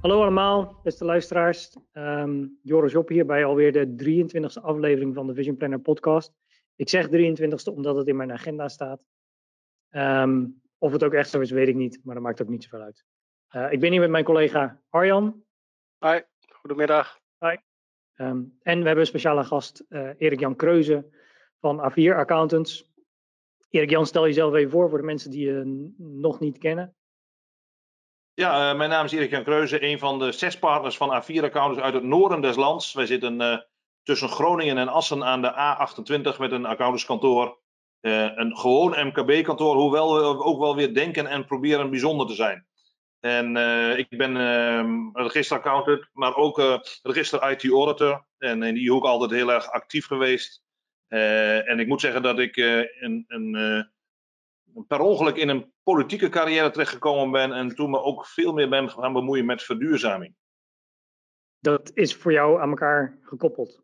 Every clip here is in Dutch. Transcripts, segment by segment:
Hallo allemaal, beste luisteraars. Um, Joris Job hier bij alweer de 23e aflevering van de Vision Planner podcast. Ik zeg 23e omdat het in mijn agenda staat. Um, of het ook echt zo is, weet ik niet, maar dat maakt ook niet zoveel uit. Uh, ik ben hier met mijn collega Arjan. Hoi, goedemiddag. Hi. Um, en we hebben een speciale gast, uh, Erik-Jan Kreuze van A4 Accountants. Erik-Jan, stel jezelf even voor voor de mensen die je nog niet kennen. Ja, uh, mijn naam is Erik-Jan Kreuze, een van de zes partners van A4 Accountants uit het noorden des lands. Wij zitten uh, tussen Groningen en Assen aan de A28 met een accountantskantoor. Uh, een gewoon MKB-kantoor, hoewel we ook wel weer denken en proberen bijzonder te zijn. En ik ben registeraccountant, maar ook register IT-auditor. En in die hoek altijd heel erg actief geweest. en ik moet zeggen dat ik een, een per ongeluk in een politieke carrière terechtgekomen ben en toen me ook veel meer ben gaan bemoeien met verduurzaming. Dat is voor jou aan elkaar gekoppeld,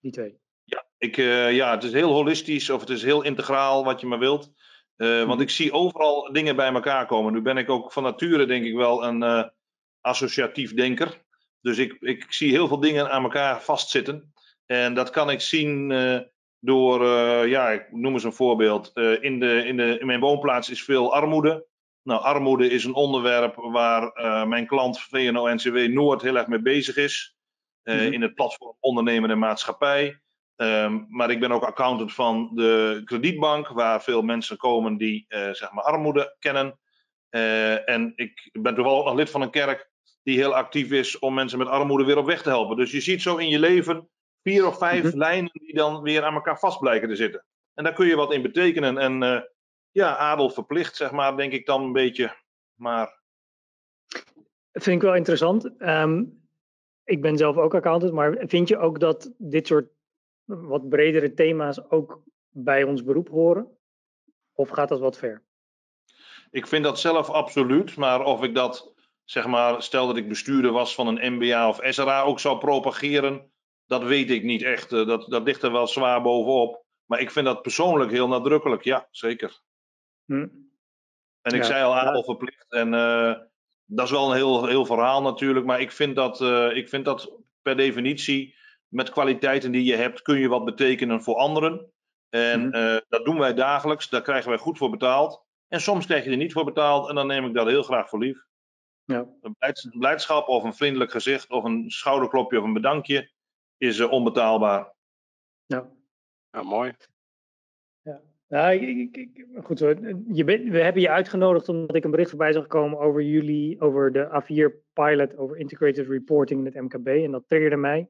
die twee? Ja, ik, uh, ja het is heel holistisch of het is heel integraal, wat je maar wilt. Uh, want mhm. ik zie overal dingen bij elkaar komen. Nu ben ik ook van nature, denk ik wel, een uh, associatief denker. Dus ik, ik zie heel veel dingen aan elkaar vastzitten. En dat kan ik zien door, uh, ja, ik noem eens een voorbeeld. Uh, in, de, in, de, in mijn woonplaats is veel armoede. Nou, armoede is een onderwerp waar uh, mijn klant VNO-NCW Noord heel erg mee bezig is. Mm -hmm. In het platform Ondernemen en Maatschappij. Um, maar ik ben ook accountant van de kredietbank, waar veel mensen komen die zeg maar armoede kennen. en ik ben toevallig ook nog lid van een kerk die heel actief is om mensen met armoede weer op weg te helpen. Dus je ziet zo in je leven vier of vijf mm -hmm. lijnen die dan weer aan elkaar vast blijken te zitten. En daar kun je wat in betekenen. En uh, ja, adel verplicht, zeg maar, denk ik dan een beetje. Maar. Dat vind ik wel interessant. Um, ik ben zelf ook accountant, maar vind je ook dat dit soort wat bredere thema's ook bij ons beroep horen? Of gaat dat wat ver? Ik vind dat zelf absoluut, maar of ik dat, zeg maar, stel dat ik bestuurder was van een MBA of SRA ook zou propageren, dat weet ik niet echt. Eh, dat, dat ligt er wel zwaar bovenop. Maar ik vind dat persoonlijk heel nadrukkelijk. Ja, zeker. Hm. En ik ja, zei al adel verplicht. En uh, dat is wel een heel, heel verhaal natuurlijk. Maar ik vind, dat, uh, ik vind dat per definitie met kwaliteiten die je hebt kun je wat betekenen voor anderen. En hm. uh, dat doen wij dagelijks. Daar krijgen wij goed voor betaald. En soms krijg je er niet voor betaald. En dan neem ik dat heel graag voor lief. Ja. Een blijdschap of een vriendelijk gezicht of een schouderklopje of een bedankje is uh, onbetaalbaar. Ja. ja, mooi. Ja. Nou, ik, ik, goed hoor. Je ben, we hebben je uitgenodigd omdat ik een bericht voorbij zag komen over jullie, over de A4 pilot, over integrated reporting in het MKB. En dat triggerde mij.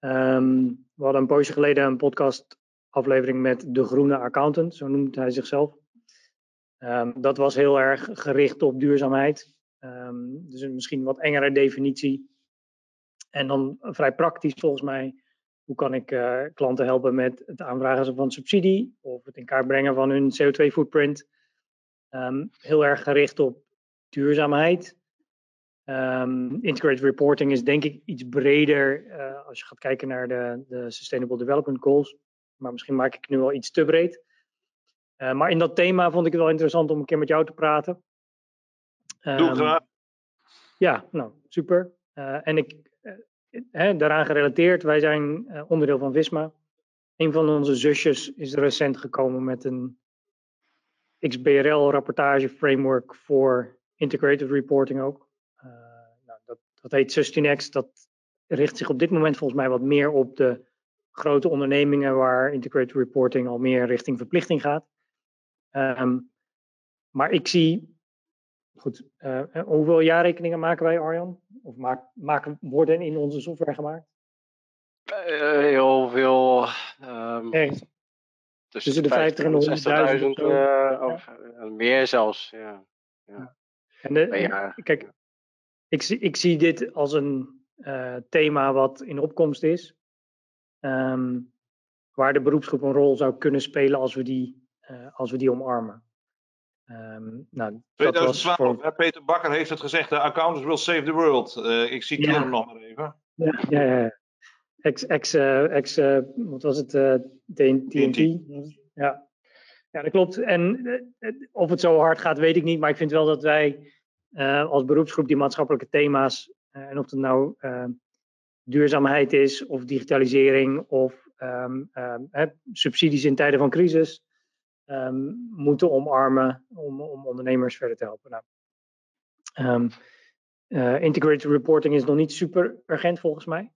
Um, we hadden een poosje geleden een podcast aflevering met de groene accountant, zo noemt hij zichzelf. Um, dat was heel erg gericht op duurzaamheid. Um, dus een misschien wat engere definitie. En dan vrij praktisch volgens mij, hoe kan ik uh, klanten helpen met het aanvragen van subsidie of het in kaart brengen van hun CO2-footprint. Um, ehm, heel erg gericht op duurzaamheid. Um, integrated reporting is denk ik iets breder uh, als je gaat kijken naar de, de, Sustainable Development Goals. Maar misschien maak ik nu wel iets te breed. Uh, maar in dat thema vond ik het wel interessant om een keer met jou te praten. Um, Doe graag. Ja, nou, super. en ik hè, daaraan gerelateerd, wij zijn uh, onderdeel van Visma. Een van onze zusjes is recent gekomen met een XBRL-rapportage framework voor integrated reporting ook. Uh, nou, dat, dat heet Sustinex. Dat richt zich op dit moment volgens mij wat meer op de grote ondernemingen waar integrated reporting al meer richting verplichting gaat. Um, maar ik zie Goed, uh, hoeveel jaarrekeningen maken wij, Arjan? Of maak, maken, worden in onze software gemaakt? Uh, heel veel. Um, Echt? Tussen de 50 en 100.000. Uh, of ja. meer zelfs, ja. ja. En de, ja. Kijk, ik, ik zie dit als een thema wat in opkomst is. Um, waar de beroepsgroep een rol zou kunnen spelen als we die, als we die omarmen. Um, nou, 2012, voor... Peter Bakker heeft het gezegd, de accountants will save the world. Uh, ik citeer ja. hem nog maar even. Ja, ja, ja. Ex, ex, uh, ex uh, wat was het, TNT? TNT. Ja. ja, dat klopt. En of het zo hard gaat, weet ik niet. Maar ik vind wel dat wij als beroepsgroep die maatschappelijke thema's, en of het nou duurzaamheid is, of digitalisering, of ehm, ehm, subsidies in tijden van crisis, moeten omarmen om, om ondernemers verder te helpen. Nou, integrated reporting is nog niet super urgent volgens mij.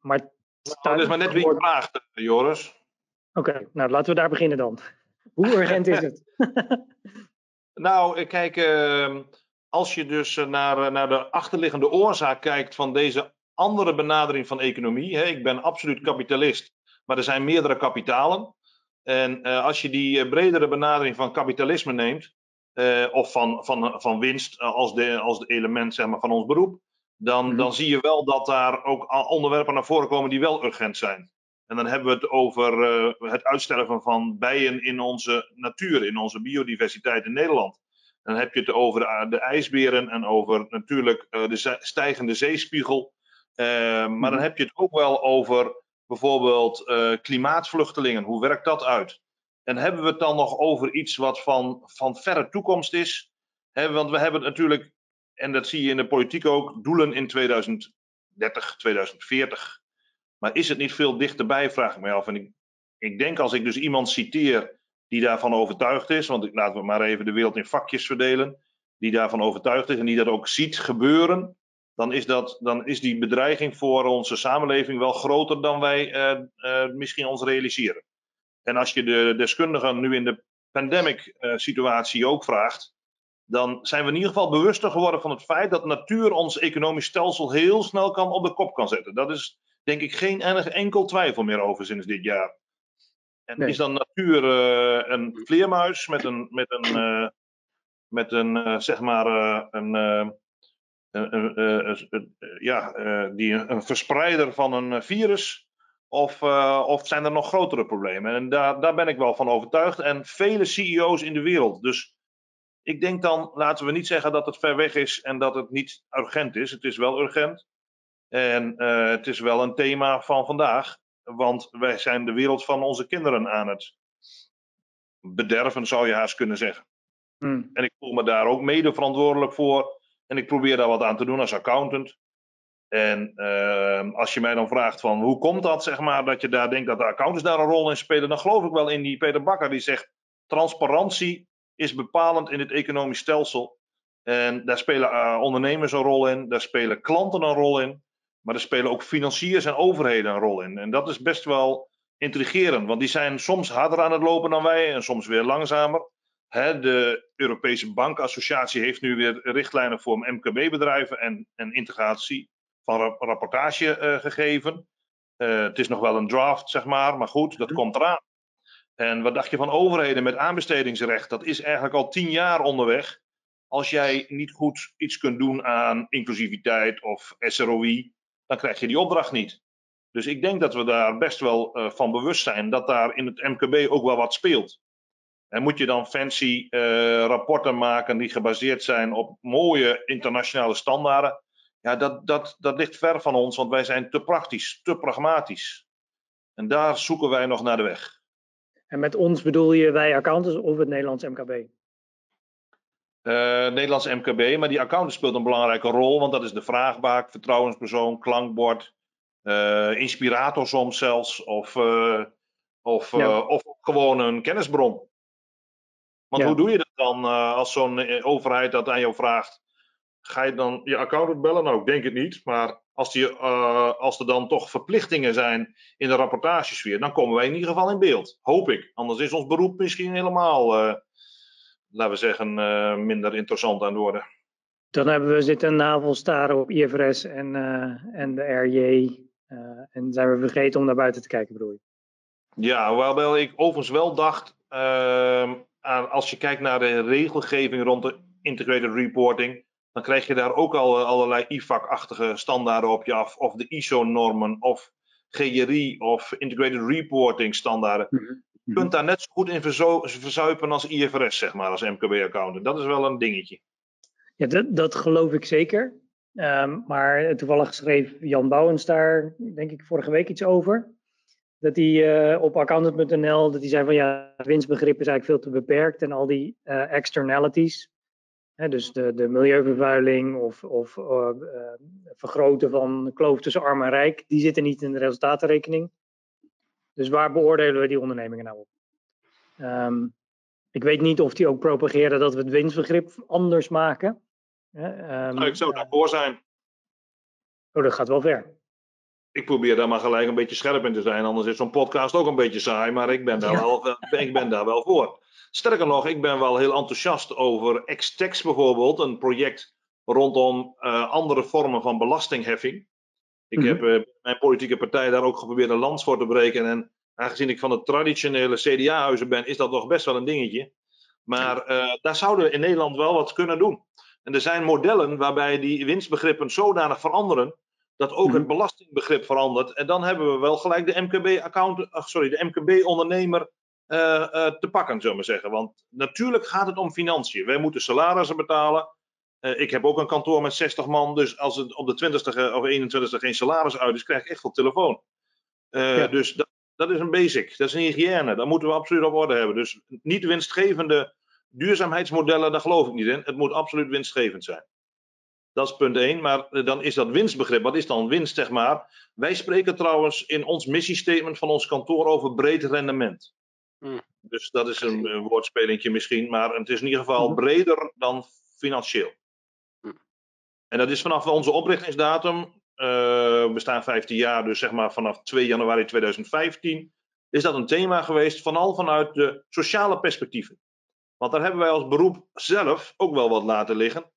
maar nou, dat is maar net wie je vraagt, Joris. Oké, nou laten we daar beginnen dan. Hoe urgent is het? nou, kijk, ehm, als je dus eh, naar, eh, naar de achterliggende oorzaak kijkt van deze andere benadering van economie. Hè, ik ben absoluut kapitalist, maar er zijn meerdere kapitalen. En uh, als je die bredere benadering van kapitalisme neemt, uh, of van, van, van winst als, de, als de element zeg maar, van ons beroep, dan, mhm. dan zie je wel dat daar ook onderwerpen naar voren komen die wel urgent zijn. En dan hebben we het over uh, het uitsterven van bijen in onze natuur, in onze biodiversiteit in Nederland. Dan heb je het over de, de ijsberen en over natuurlijk uh, de stijgende zeespiegel. Uh, maar dan mhm. heb je het ook wel over bijvoorbeeld klimaatvluchtelingen. Hoe werkt dat uit? En hebben we het dan nog over iets wat van, van verre toekomst is? Want we hebben natuurlijk en dat zie je in de politiek ook, doelen in 2030, 2040. Maar is het niet veel dichterbij, vraag ik mij af. En ik, ik denk als ik dus iemand citeer die daarvan overtuigd is, want laten we maar even de wereld in vakjes verdelen, die daarvan overtuigd is en die dat ook ziet gebeuren, dan is, dat, dan is die bedreiging voor onze samenleving wel groter dan wij uh, uh, misschien ons realiseren. En als je de deskundigen nu in de pandemic uh, situatie ook vraagt, dan zijn we in ieder geval bewuster geworden van het feit dat natuur ons economisch stelsel heel snel kan op de kop kan zetten. Dat is denk ik geen enkel twijfel meer over sinds dit jaar. En is dan natuur uh, een vleermuis met een, met een, uh, met een uh, zeg maar, een, een ja, die, een verspreider van een virus? Of, of zijn er nog grotere problemen? En daar, daar ben ik wel van overtuigd. En vele CEO's in de wereld. Dus ik denk dan, laten we niet zeggen dat het ver weg is en dat het niet urgent is. Het is wel urgent. En uh, het is wel een thema van vandaag. Want wij zijn de wereld van onze kinderen aan het bederven, zou je haast kunnen zeggen. Hmm. En ik voel me daar ook mede verantwoordelijk voor. En ik probeer daar wat aan te doen als accountant. En uh, als je mij dan vraagt van hoe komt dat, zeg maar, dat je daar denkt dat de accountants daar een rol in spelen, dan geloof ik wel in die Peter Bakker die zegt transparantie is bepalend in het economisch stelsel. En daar spelen uh, ondernemers een rol in, daar spelen klanten een rol in, maar er spelen ook financiers en overheden een rol in. En dat is best wel intrigerend, want die zijn soms harder aan het lopen dan wij en soms weer langzamer. De Europese Bankassociatie heeft nu weer richtlijnen voor MKB-bedrijven en, en, integratie van rapportage uh, gegeven. Uh, het is nog wel een draft, zeg maar, maar goed, dat mhm. komt eraan. En wat dacht je van overheden met aanbestedingsrecht? Dat is eigenlijk al tien jaar onderweg. Als jij niet goed iets kunt doen aan inclusiviteit of SROI, dan krijg je die opdracht niet. Dus ik denk dat we daar best wel uh, van bewust zijn dat daar in het MKB ook wel wat speelt. En moet je dan fancy uh, rapporten maken die gebaseerd zijn op mooie internationale standaarden? Ja, dat, dat, dat ligt ver van ons, want wij zijn te praktisch, te pragmatisch. En daar zoeken wij nog naar de weg. En met ons bedoel je wij accountants of het Nederlands MKB? Uh, Nederlands MKB, maar die accountant speelt een belangrijke rol, want dat is de vraagbaak, vertrouwenspersoon, klankbord, uh, inspirator soms zelfs, of, uh, of, of gewoon een kennisbron. Want hoe doe je dat dan als zo'n overheid dat aan jou vraagt? Ga je dan je accountant bellen? Nou, ik denk het niet, maar als, die, uh, als er dan toch verplichtingen zijn in de rapportagesfeer, dan komen wij in ieder geval in beeld. Hoop ik. Anders is ons beroep misschien helemaal, uh, laten we zeggen, minder interessant aan het worden. Dan hebben we zitten navelstaren op IFRS en, en de RJ. en zijn we vergeten om naar buiten te kijken, bedoel je? Ja, waarbij ik overigens wel dacht, ehm, als je kijkt naar de regelgeving rond de integrated reporting, dan krijg je daar ook al eh, allerlei IFAC-achtige standaarden op je af. Of de ISO-normen, of GRI, of Integrated Reporting standaarden. Mhm. Je kunt daar net zo goed in verzuipen als IFRS, zeg maar, als MKB-accountant. Dat is wel een dingetje. Ja, dat, dat geloof ik zeker. Um, maar toevallig schreef Jan Bouwens daar, denk ik, vorige week iets over. Dat hij uh, op accountant.nl, dat hij zei van ja, het winstbegrip is eigenlijk veel te beperkt en al die uh, externalities Hè, dus de, de milieuvervuiling of, of uh, uh, vergroten van de kloof tussen arm en rijk, die zitten niet in de resultatenrekening. Dus waar beoordelen we die ondernemingen nou op? Um, ik weet niet of die ook propageren dat we het winstbegrip anders maken. Um, nou, ik zou daarvoor zijn. Oh, dat gaat wel ver. Ik probeer daar maar gelijk een beetje scherp in te zijn, anders is zo'n podcast ook een beetje saai, maar ik ben daar, ja. wel, ik ben daar wel voor. Sterker nog, ik ben wel heel enthousiast over Xtex bijvoorbeeld, een project rondom uh, andere vormen van belastingheffing. Ik mm -hmm. heb uh, mijn politieke partij daar ook geprobeerd een lans voor te breken. En aangezien ik van de traditionele CDA-huizen ben, is dat nog best wel een dingetje. Maar uh, daar zouden we in Nederland wel wat kunnen doen. En er zijn modellen waarbij die winstbegrippen zodanig veranderen dat ook het belastingbegrip verandert. En dan hebben we wel gelijk de MKB-account, sorry, de MKB-ondernemer uh, uh, te pakken, zullen we zeggen. Want natuurlijk gaat het om financiën. Wij moeten salarissen betalen. Uh, ik heb ook een kantoor met 60 man, dus als het op de 20ste of 21ste geen salaris uit is, krijg ik echt veel telefoon. Ja. Dus dat, dat, is een basic, dat is een hygiëne, dat moeten we absoluut op orde hebben. Dus niet winstgevende duurzaamheidsmodellen, daar geloof ik niet in. Het moet absoluut winstgevend zijn. Dat is punt 1. Maar dan is dat winstbegrip. Wat is dan winst, zeg maar? Wij spreken trouwens in ons missiestatement van ons kantoor over breed rendement. Hmm. Dus dat is een, een woordspelingje misschien. Maar het is in ieder geval breder dan financieel. Hmm. En dat is vanaf onze oprichtingsdatum. Uh, we bestaan 15 jaar, dus zeg maar vanaf 2 januari 2015. Is dat een thema geweest, vooral vanuit de sociale perspectieven. Want daar hebben wij als beroep zelf ook wel wat laten liggen.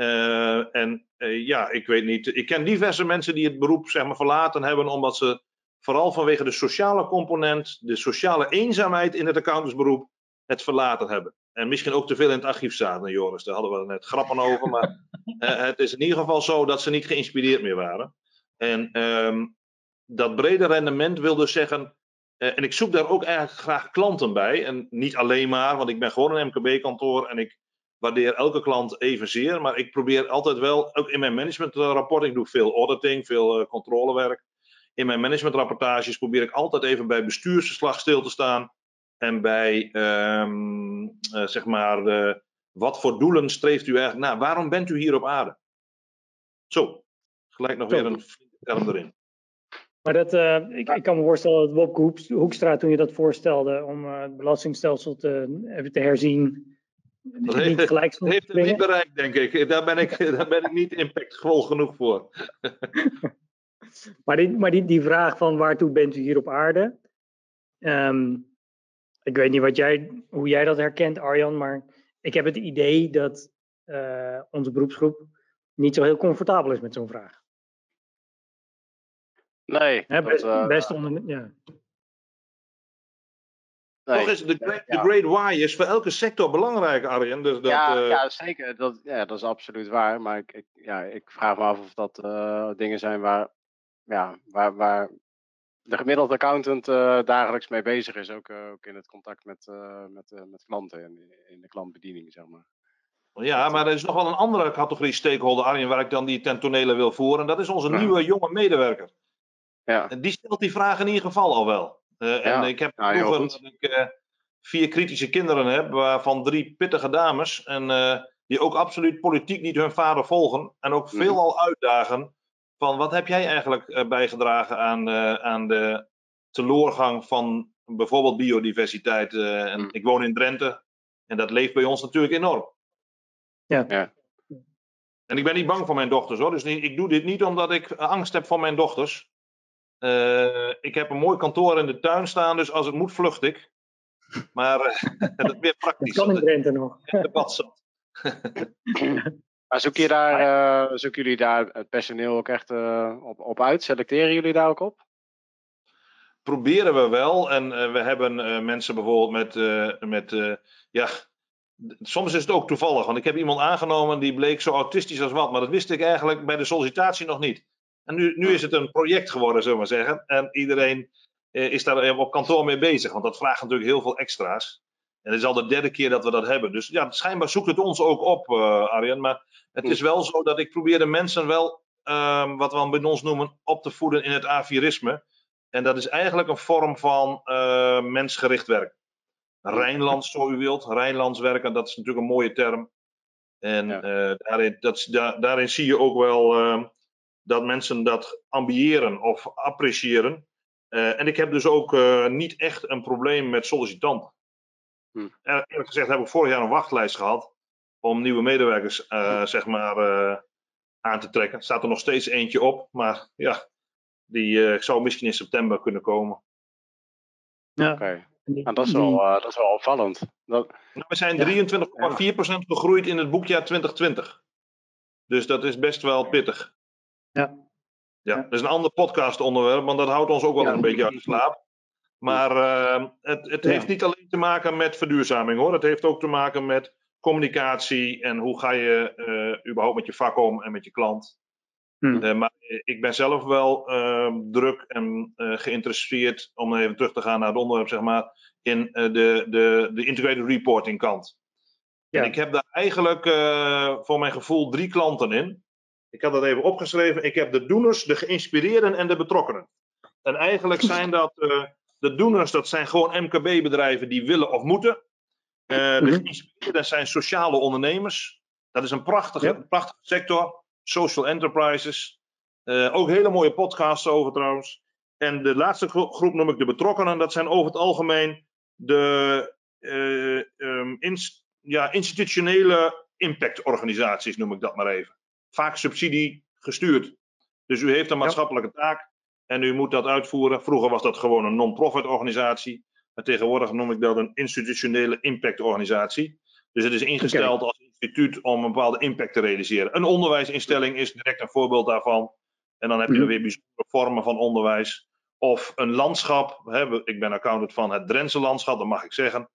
Uh, en uh, ja, ik weet niet. Ik ken diverse mensen die het beroep zeg maar, verlaten hebben omdat ze vooral vanwege de sociale component, de sociale eenzaamheid in het accountantsberoep, het verlaten hebben. En misschien ook te veel in het archief zaten, Joris. Daar hadden we net grappen over. Maar uh, het is in ieder geval zo dat ze niet geïnspireerd meer waren. En um, dat brede rendement wil dus zeggen. en ik zoek daar ook eigenlijk graag klanten bij. En niet alleen maar, want ik ben gewoon een MKB-kantoor en ik waardeer elke klant evenzeer. Maar ik probeer altijd wel, ook in mijn managementrapport, ik doe veel auditing, veel uh, controlewerk. In mijn managementrapportages probeer ik altijd even bij bestuursverslag stil te staan. En bij, um, uh, zeg maar, uh, wat voor doelen streeft u eigenlijk na? Waarom bent u hier op aarde? Zo, gelijk nog Zo. weer een term erin. Maar dat, uh, ik, ik, kan me voorstellen dat Wopke Hoekstra, toen je dat voorstelde om het belastingstelsel te, even te herzien, dat heeft, gelijk heeft het niet bereikt, denk ik. Daar ben ik, daar ben ik niet impactvol genoeg voor. maar die, maar die, die vraag van waartoe bent u hier op aarde? Um, ik weet niet wat jij, hoe jij dat herkent, Arjan, maar ik heb het idee dat uh, onze beroepsgroep niet zo heel comfortabel is met zo'n vraag. Nee. Hè, best, dat, uh, best onder, ja. Nee. Toch is de great, ja. great why is voor elke sector belangrijk, Arjen. Dus dat, ja, uh... ja, zeker. Dat, ja, dat is absoluut waar. Maar ik, ik, ja, ik vraag me af of dat uh, dingen zijn waar, ja, waar, waar de gemiddelde accountant uh, dagelijks mee bezig is. Ook, ook in het contact met, met, met klanten en in de klantbediening, zeg maar. Ja, maar er is nog wel een andere categorie stakeholder, Arjen, waar ik dan die ten wil voeren. En dat is onze nieuwe jonge medewerker. Ja. En die stelt die vraag in ieder geval al wel. Uh, ja. En ik heb ja, dat ik uh, vier kritische kinderen heb, waarvan drie pittige dames. En uh, die ook absoluut politiek niet hun vader volgen. En ook veel mm. al uitdagen van wat heb jij eigenlijk bijgedragen aan, aan de teloorgang van bijvoorbeeld biodiversiteit. en mm. Ik woon in Drenthe en dat leeft bij ons natuurlijk enorm. Ja. ja. En ik ben niet bang voor mijn dochters hoor. Dus ik doe dit niet omdat ik angst heb voor mijn dochters. Uh, ik heb een mooi kantoor in de tuin staan, dus als het moet, vlucht ik. Maar uh, dat is meer praktisch. Dat kan in Drenthe nog. De bad zat. maar zoek je daar, uh, zoeken jullie daar het personeel ook echt op, op uit? Selecteren jullie daar ook op? Proberen we wel. En we hebben mensen bijvoorbeeld met, met ja, soms is het ook toevallig. Want ik heb iemand aangenomen die bleek zo autistisch als wat. Maar dat wist ik eigenlijk bij de sollicitatie nog niet. En nu, nu is het een project geworden, zullen we maar zeggen. En iedereen eh, is daar op kantoor mee bezig. Want dat vraagt natuurlijk heel veel extra's. En het is al de derde keer dat we dat hebben. Dus ja, schijnbaar zoekt het ons ook op, uh, Arjen. Maar het is wel zo dat ik probeer de mensen wel, uh, wat we bij ons noemen, op te voeden in het avirisme. En dat is eigenlijk een vorm van uh, mensgericht werk. Rijnlands, zo u wilt. Rijnlands werken, dat is natuurlijk een mooie term. En Ja. eh, daarin, dat, da- daarin zie je ook wel ehm, dat mensen dat ambiëren of appreciëren. Eh, en ik heb dus ook eh, niet echt een probleem met sollicitanten. Hm. Eh, eerlijk gezegd heb ik vorig jaar een wachtlijst gehad om nieuwe medewerkers eh, zeg maar, eh, aan te trekken. Er staat er nog steeds eentje op, maar ja, die eh, zou misschien in september kunnen komen. Ja. Oké. Nou, dat, is wel, eh, dat is wel opvallend. Dat, Nou, we zijn Ja. 23,4% gegroeid in het boekjaar 2020. Dus dat is best wel pittig. Ja. Ja, dat is een ander podcast onderwerp, want dat houdt ons ook wel Ja. een beetje uit de slaap. Maar eh, het, het Ja. heeft niet alleen te maken met verduurzaming hoor. Het heeft ook te maken met communicatie en hoe ga je eh, überhaupt met je vak om en met je klant. Hm. Eh, maar ik ben zelf wel eh, druk en eh, geïnteresseerd, om even terug te gaan naar het onderwerp, zeg maar, in de, de, de integrated reporting kant. Ja. En ik heb daar eigenlijk voor mijn gevoel drie klanten in. Ik had dat even opgeschreven. Ik heb de doeners, de geïnspireerden en de betrokkenen. En eigenlijk zijn dat eh, de doeners, dat zijn gewoon MKB-bedrijven die willen of moeten. Eh, de Mhm. geïnspireerden zijn sociale ondernemers. Dat is een prachtige, Ja. prachtige sector. Social enterprises. Eh, ook hele mooie podcasts over trouwens. En de laatste gro- groep noem ik de betrokkenen. Dat zijn over het algemeen de eh, ehm, ja, institutionele impactorganisaties, noem ik dat maar even. Vaak subsidie gestuurd. Dus u heeft een maatschappelijke taak en u moet dat uitvoeren. Vroeger was dat gewoon een non-profit organisatie. Maar tegenwoordig noem ik dat een institutionele impactorganisatie. Dus het is ingesteld als instituut om een bepaalde impact te realiseren. Een onderwijsinstelling is direct een voorbeeld daarvan. En dan heb je Mhm. er weer bijzondere vormen van onderwijs. Of een landschap. Hè, ik ben accountant van het Drentse landschap, dat mag ik zeggen.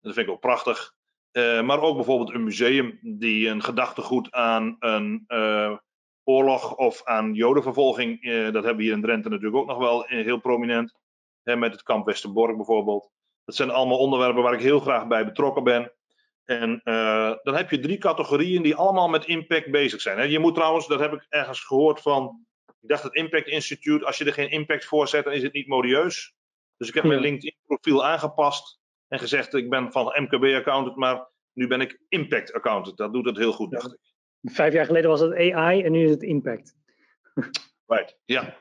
Dat vind ik ook prachtig. Eh, maar ook bijvoorbeeld een museum die een gedachtegoed aan een eh, oorlog of aan jodenvervolging. eh, dat hebben we hier in Drenthe natuurlijk ook nog wel heel prominent. Hè, met het kamp Westerbork bijvoorbeeld. Dat zijn allemaal onderwerpen waar ik heel graag bij betrokken ben. En dan heb je drie categorieën die allemaal met impact bezig zijn. Hè. Je moet trouwens, dat heb ik ergens gehoord van. Ik dacht het Impact Institute, als je er geen impact voor zet, dan is het niet modieus. Dus ik heb mijn. LinkedIn profiel aangepast en gezegd ik ben van MKB accountant, maar nu ben ik impact accountant. Dat doet het heel goed, dacht ik. Vijf jaar geleden was het AI en nu is het impact. Right. Ja,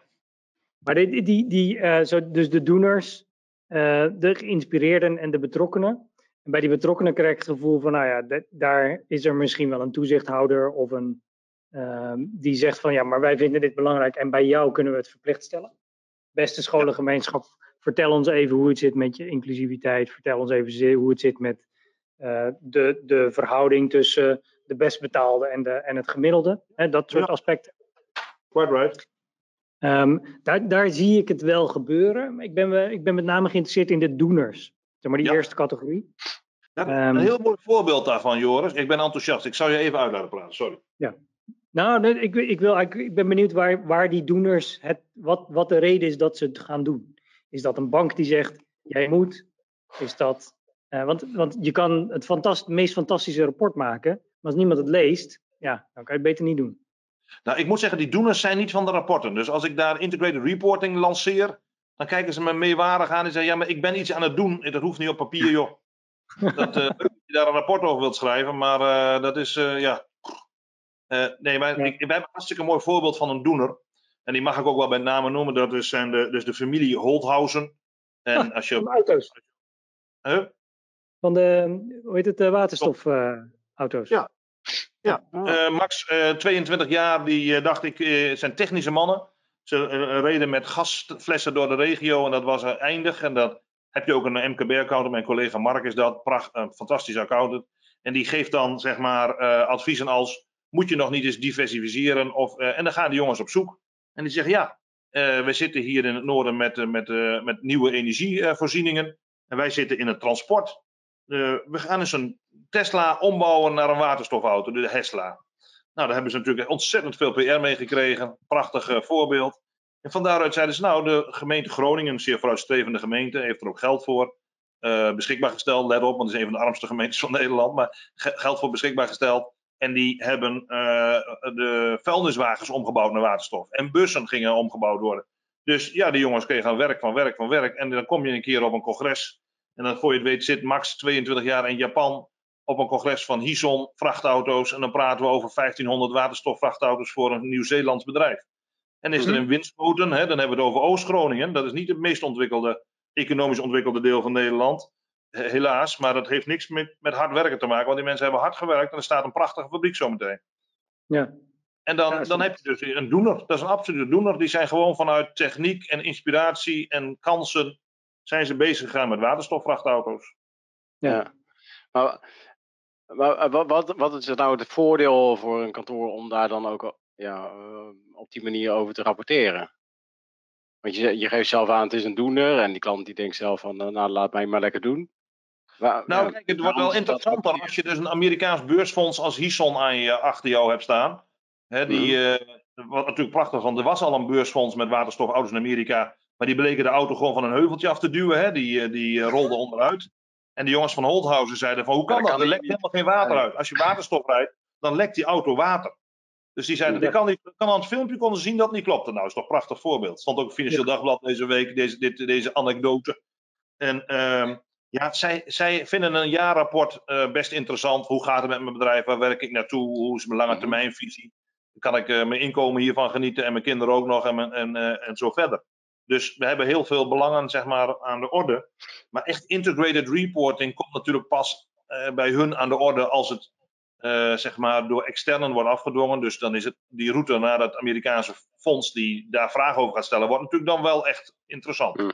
Maar die, die, die, eh, zo, dus de doeners, eh, de geïnspireerden en de betrokkenen. En bij die betrokkenen krijg ik het gevoel van, nou ja, dat- daar is er misschien wel een toezichthouder of een ehm, die zegt van, ja, maar wij vinden dit belangrijk en bij jou kunnen we het verplicht stellen. Beste scholengemeenschap, vertel ons even hoe het zit met je inclusiviteit. Vertel ons even hoe het zit met eh, de, de verhouding tussen de best betaalde en, de, en het gemiddelde. Hè, dat soort Ja. aspecten. quite right. Ehm, daar, daar zie ik het wel gebeuren. Ik ben, we- ik ben met name geïnteresseerd in de doeners. Zeg maar die Ja. eerste categorie. Ja, Ehm. een heel mooi voorbeeld daarvan, Joris. Ik ben enthousiast. Ik zou je even uit laten praten, sorry. Nou, nee, ik, ik, wil, ik ben benieuwd waar, waar die doeners, het, wat, wat de reden is dat ze het gaan doen. Is dat een bank die zegt, jij moet? Is dat, eh, want, want je kan het fantast, meest fantastische rapport maken, maar als niemand het leest, ja, dan kan je het beter niet doen. Nou, ik moet zeggen, die doeners zijn niet van de rapporten. Dus als ik daar integrated reporting lanceer, dan kijken ze me meewarig aan en zeggen: Ja, maar ik ben iets aan het doen. Dat hoeft niet op papier, joh. Dat, eh, dat je daar een rapport over wilt schrijven, maar eh, dat is, ja. Nee, maar Ja. ik, ik heb een hartstikke mooi voorbeeld van een doener. En die mag ik ook wel bij name noemen. Dat is, zijn de, dus de familie Holthausen. En Ah, als Van je. de auto's. Huh? Van de, hoe heet het, de waterstofauto's. Ja. Ja, Ah. Eh, Max, eh, 22 jaar, die eh, dacht ik, eh, zijn technische mannen. Ze eh, reden met gasflessen door de regio en dat was eh, eindig. En dat heb je ook een MKB-accountant, mijn collega Mark is dat, pracht, een fantastische accountant. En die geeft dan zeg maar eh, adviezen als, moet je nog niet eens diversificeren? Of, eh, en dan gaan die jongens op zoek. En die zeggen, ja, eh, we zitten hier in het noorden met, eh, met, eh, met nieuwe energievoorzieningen. En wij zitten in het transport. We gaan eens een Tesla ombouwen naar een waterstofauto, de Tesla. Nou, daar hebben ze natuurlijk ontzettend veel PR mee gekregen. Prachtig voorbeeld. En van daaruit zeiden ze, nou, de gemeente Groningen, een zeer vooruitstrevende gemeente, heeft er ook geld voor beschikbaar gesteld. Let op, want het is een van de armste gemeentes van Nederland, maar ge- geld voor beschikbaar gesteld. En die hebben eh, de vuilniswagens omgebouwd naar waterstof. En bussen gingen omgebouwd worden. Dus ja, die jongens kregen aan werk van werk van werk. En dan kom je een keer op een congres. En dan voor je het weet zit Max 22 jaar in Japan op een congres van Hison vrachtauto's. En dan praten we over 1500 waterstofvrachtauto's voor een Nieuw-Zeelands bedrijf. En is er Mhm. een Winschoten, hè, dan hebben we het over Oost-Groningen. Dat is niet het meest ontwikkelde, economisch ontwikkelde deel van Nederland. He- Helaas, maar dat heeft niks met, met hard werken te maken. Want die mensen hebben hard gewerkt en er staat een prachtige fabriek zometeen. Ja. En dan, Ja, dan heb je dus een doener. Dat is een absolute doener. Die zijn gewoon vanuit techniek en inspiratie en kansen zijn ze bezig gegaan met waterstofvrachtauto's. Ja. Maar, maar eh, wat, wat, wat is er nou het voordeel voor een kantoor om daar dan ook ja, eh, op die manier over te rapporteren? Want je, je geeft zelf aan, het is een doener. En die klant die denkt zelf van, eh, nou laat mij maar lekker doen. Maar, Nou, ja, kijk, het wordt wel interessanter als je dus een Amerikaans beursfonds als Hison aan je, achter jou hebt staan. Hè, die, Mhm. eh, wat natuurlijk prachtig want er was al een beursfonds met waterstofauto's in Amerika. Maar die bleken de auto gewoon van een heuveltje af te duwen. Hè. Die, eh, die eh, rolde onderuit. En de jongens van Holthausen zeiden van, hoe kan Ja, dat kan Er lekt helemaal geen water uit. Als je waterstof rijdt, dan lekt die auto water. Dus die zeiden, Ja. ik kan, niet, kan aan het filmpje konden zien dat het niet klopte. Nou, is toch een prachtig voorbeeld. Stond ook in Financieel Dagblad deze week, deze, dit, deze anekdote. En ehm, ja, zij, zij vinden een jaarrapport eh, best interessant. Hoe gaat het met mijn bedrijf? Waar werk ik naartoe? Hoe is mijn lange Mhm. termijnvisie? Kan ik eh, mijn inkomen hiervan genieten en mijn kinderen ook nog en, mijn- en, eh, en zo verder. Dus we hebben heel veel belangen zeg maar, aan de orde. Maar echt integrated reporting komt natuurlijk pas bij hun aan de orde als het zeg maar door externen wordt afgedwongen. Dus dan is het die route naar dat Amerikaanse fonds die daar vragen over gaat stellen, wordt natuurlijk dan wel echt interessant.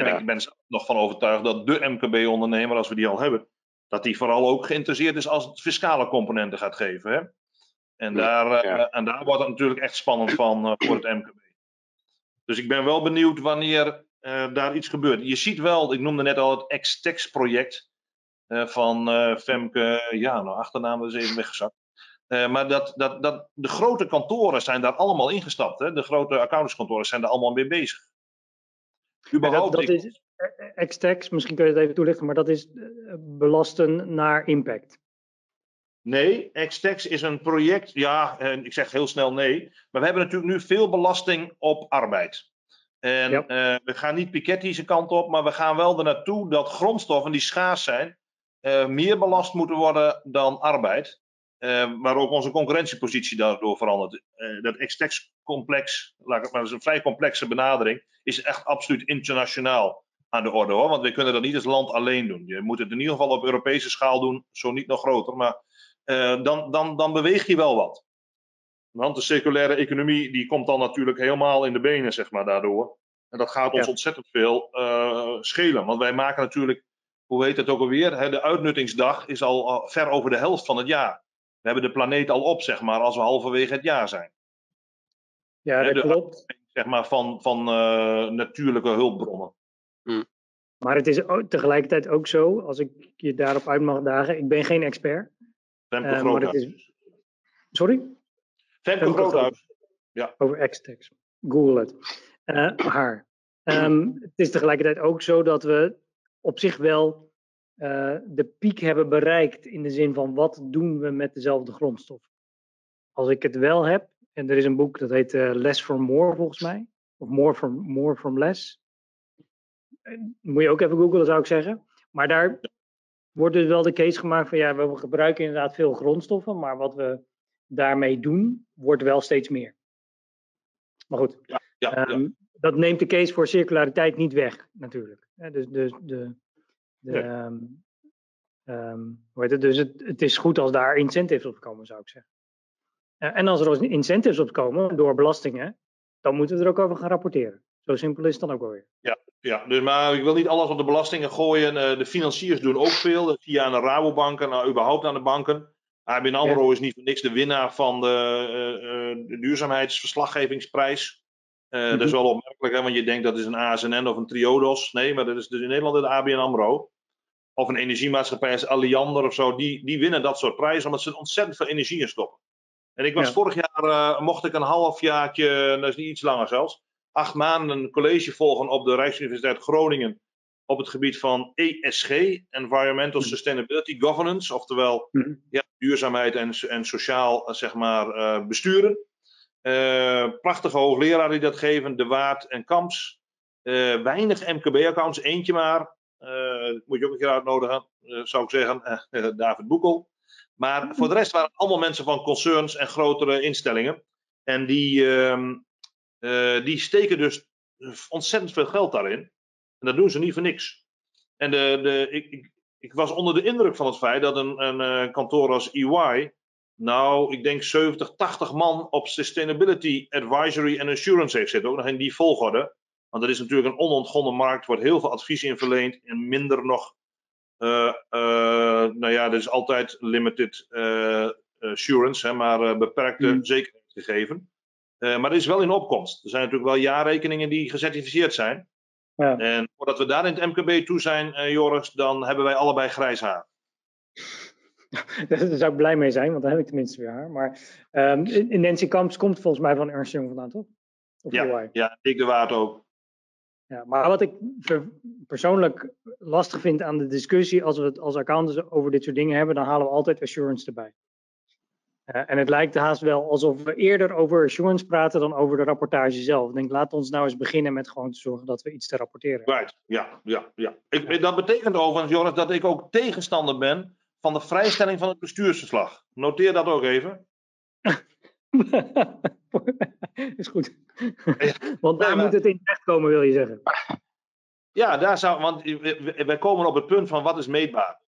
En Ja. ik ben er nog van overtuigd dat de MKB-ondernemer, als we die al hebben, dat die vooral ook geïnteresseerd is als het fiscale componenten gaat geven. Hè? En, daar, eh, ja. en daar wordt het natuurlijk echt spannend van eh, voor het MKB. Dus ik ben wel benieuwd wanneer eh, daar iets gebeurt. Je ziet wel, ik noemde net al het X-Tex-project eh, van eh, Femke, ja, nou, achternaam is even weggezakt. Maar dat, dat, dat, de grote kantoren zijn daar allemaal ingestapt. Hè? De grote accountantskantoren zijn daar allemaal mee bezig. Überhaupt, dat, is eh, X-Tax, misschien kun je het even toelichten, maar dat is eh, belasten naar impact. Nee, Xtex is een project. Ja, en ik zeg heel snel nee. Maar we hebben natuurlijk nu veel belasting op arbeid. En Ja. eh, we gaan niet Piketty's kant op, maar we gaan wel er naartoe dat grondstoffen die schaars zijn, eh, meer belast moeten worden dan arbeid. Eh, waar ook onze concurrentiepositie daardoor verandert. Eh, dat Xtex-complex, laat ik het maar, dat is een vrij complexe benadering, is echt absoluut internationaal aan de orde hoor. Want we kunnen dat niet als land alleen doen. Je moet het in ieder geval op Europese schaal doen, zo niet nog groter. Maar eh, dan, dan, dan beweeg je wel wat. Want de circulaire economie die komt dan natuurlijk helemaal in de benen, zeg maar, daardoor. En dat gaat ons Ja. ontzettend veel eh, schelen. Want wij maken natuurlijk, hoe heet het ook alweer? Hè, de uitnuttingsdag is al ver over de helft van het jaar. We hebben de planeet al op, zeg maar, als we halverwege het jaar zijn. Ja, Ja, dat de- klopt. Zeg maar van, van eh, natuurlijke hulpbronnen. Maar het is ook tegelijkertijd ook zo, als ik je daarop uit mag dagen, ik ben geen expert. Femke Eh, maar het is... Sorry? Femke Femke Groothuis. Over X-Tax. Google het. Eh, haar. Ehm, het is tegelijkertijd ook zo dat we op zich wel eh, de piek hebben bereikt in de zin van wat doen we met dezelfde grondstof. Als ik het wel heb, en er is een boek dat heet eh, Less for More volgens mij, of More from, more from Less. Eh, Moet je ook even googlen zou ik zeggen. Maar daar wordt dus wel de case gemaakt van ja, we gebruiken inderdaad veel grondstoffen, maar wat we daarmee doen, wordt wel steeds meer. Maar goed, Ja, ja. Ehm, dat neemt de case voor circulariteit niet weg, natuurlijk. Hè, dus de, de, ehm, ehm, hoe heet het? Dus het, het is goed als daar incentives op komen, zou ik zeggen. Eh, en als er incentives op komen door belastingen, dan moeten we er ook over gaan rapporteren. Zo simpel is het dan ook alweer. Ja, dus, maar ik wil niet alles op de belastingen gooien. Eh, de financiers doen ook veel. Je aan de Rabobanken, nou, überhaupt aan de banken. ABN AMRO is niet voor niks de winnaar van de, eh, de duurzaamheidsverslaggevingsprijs. Eh, Dat is wel opmerkelijk, hè, want je denkt dat is een ASNN of een Triodos. Nee, maar dat is dus in Nederland de ABN AMRO. Of een energiemaatschappij als Alliander of zo. Die, die winnen dat soort prijzen omdat ze ontzettend veel energie in stoppen. En ik was Ja. vorig jaar, eh, mocht ik een halfjaartje, dat is niet iets langer zelfs, acht maanden een college volgen op de Rijksuniversiteit Groningen op het gebied van ESG, Environmental Mhm. Sustainability Governance, oftewel Mhm. ja, duurzaamheid en, en sociaal eh, zeg maar, besturen. Eh, prachtige hoogleraar die dat geven, De Waard en Kamps. Eh, weinig MKB-accounts, eentje maar. moet je ook een keer uitnodigen, zou ik zeggen, David Boekel. Maar voor de rest waren het allemaal mensen van concerns en grotere instellingen. En die, ehm, die steken dus ontzettend veel geld daarin. En dat doen ze niet voor niks. En de, de, ik, ik, ik was onder de indruk van het feit dat een, een kantoor als EY nou, ik denk 70, 80 man op Sustainability Advisory en Assurance heeft zitten. Ook nog in die volgorde. Want dat is natuurlijk een onontgonnen markt. wordt heel veel advies in verleend. En minder nog. Uh, uh, nou ja, er is altijd limited uh, assurance. Hè, maar beperkte mm. zekerheid gegeven. maar er is wel in opkomst. Er zijn natuurlijk wel jaarrekeningen die gecertificeerd zijn. Ja. En voordat we daar in het MKB toe zijn, Joris, dan hebben wij allebei grijs haar. Daar zou ik blij mee zijn, want dan heb ik tenminste weer haar. Maar um, Nancy Kamps komt volgens mij van Ernst Young vandaan, toch? Of ja, ja, ik de Waard ook. Ja, maar wat ik persoonlijk lastig vind aan de discussie, als we het als accountants over dit soort dingen hebben, dan halen we altijd assurance erbij. Uh, en het lijkt haast wel alsof we eerder over assurance praten dan over de rapportage zelf. Ik denk, laat ons nou eens beginnen met gewoon te zorgen dat we iets te rapporteren hebben. Right, ja, ja, ja. Ik, dat betekent overigens, Joris, dat ik ook tegenstander ben van de vrijstelling van het bestuursverslag. Noteer dat ook even. is goed. Want daar moet het in terechtkomen, wil je zeggen. Ja, daar zou, want wij komen op het punt van wat is meetbaar.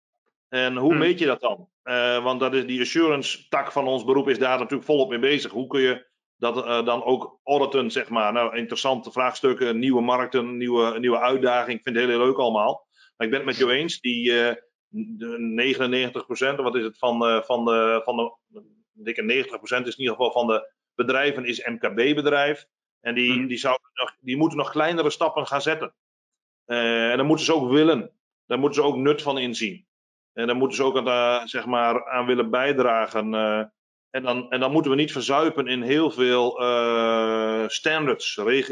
En hoe hmm. meet je dat dan? Uh, want dat is die assurance tak van ons beroep is daar natuurlijk volop mee bezig. Hoe kun je dat uh, dan ook auditen, zeg maar? Nou, interessante vraagstukken, nieuwe markten, nieuwe, nieuwe uitdaging. Ik vind het heel, heel leuk allemaal. Maar ik ben het met jou eens. Die, uh, de 99%, wat is het, van, uh, van de, van de, dikke 90% is in ieder geval van de bedrijven is MKB-bedrijf. En die, mm. die, zouden nog, die moeten nog kleinere stappen gaan zetten. Uh, en dan moeten ze ook willen. Daar moeten ze ook nut van inzien. En daar moeten ze ook aan, uh, zeg maar, aan willen bijdragen. Uh, en, dan, en dan moeten we niet verzuipen in heel veel standards, reg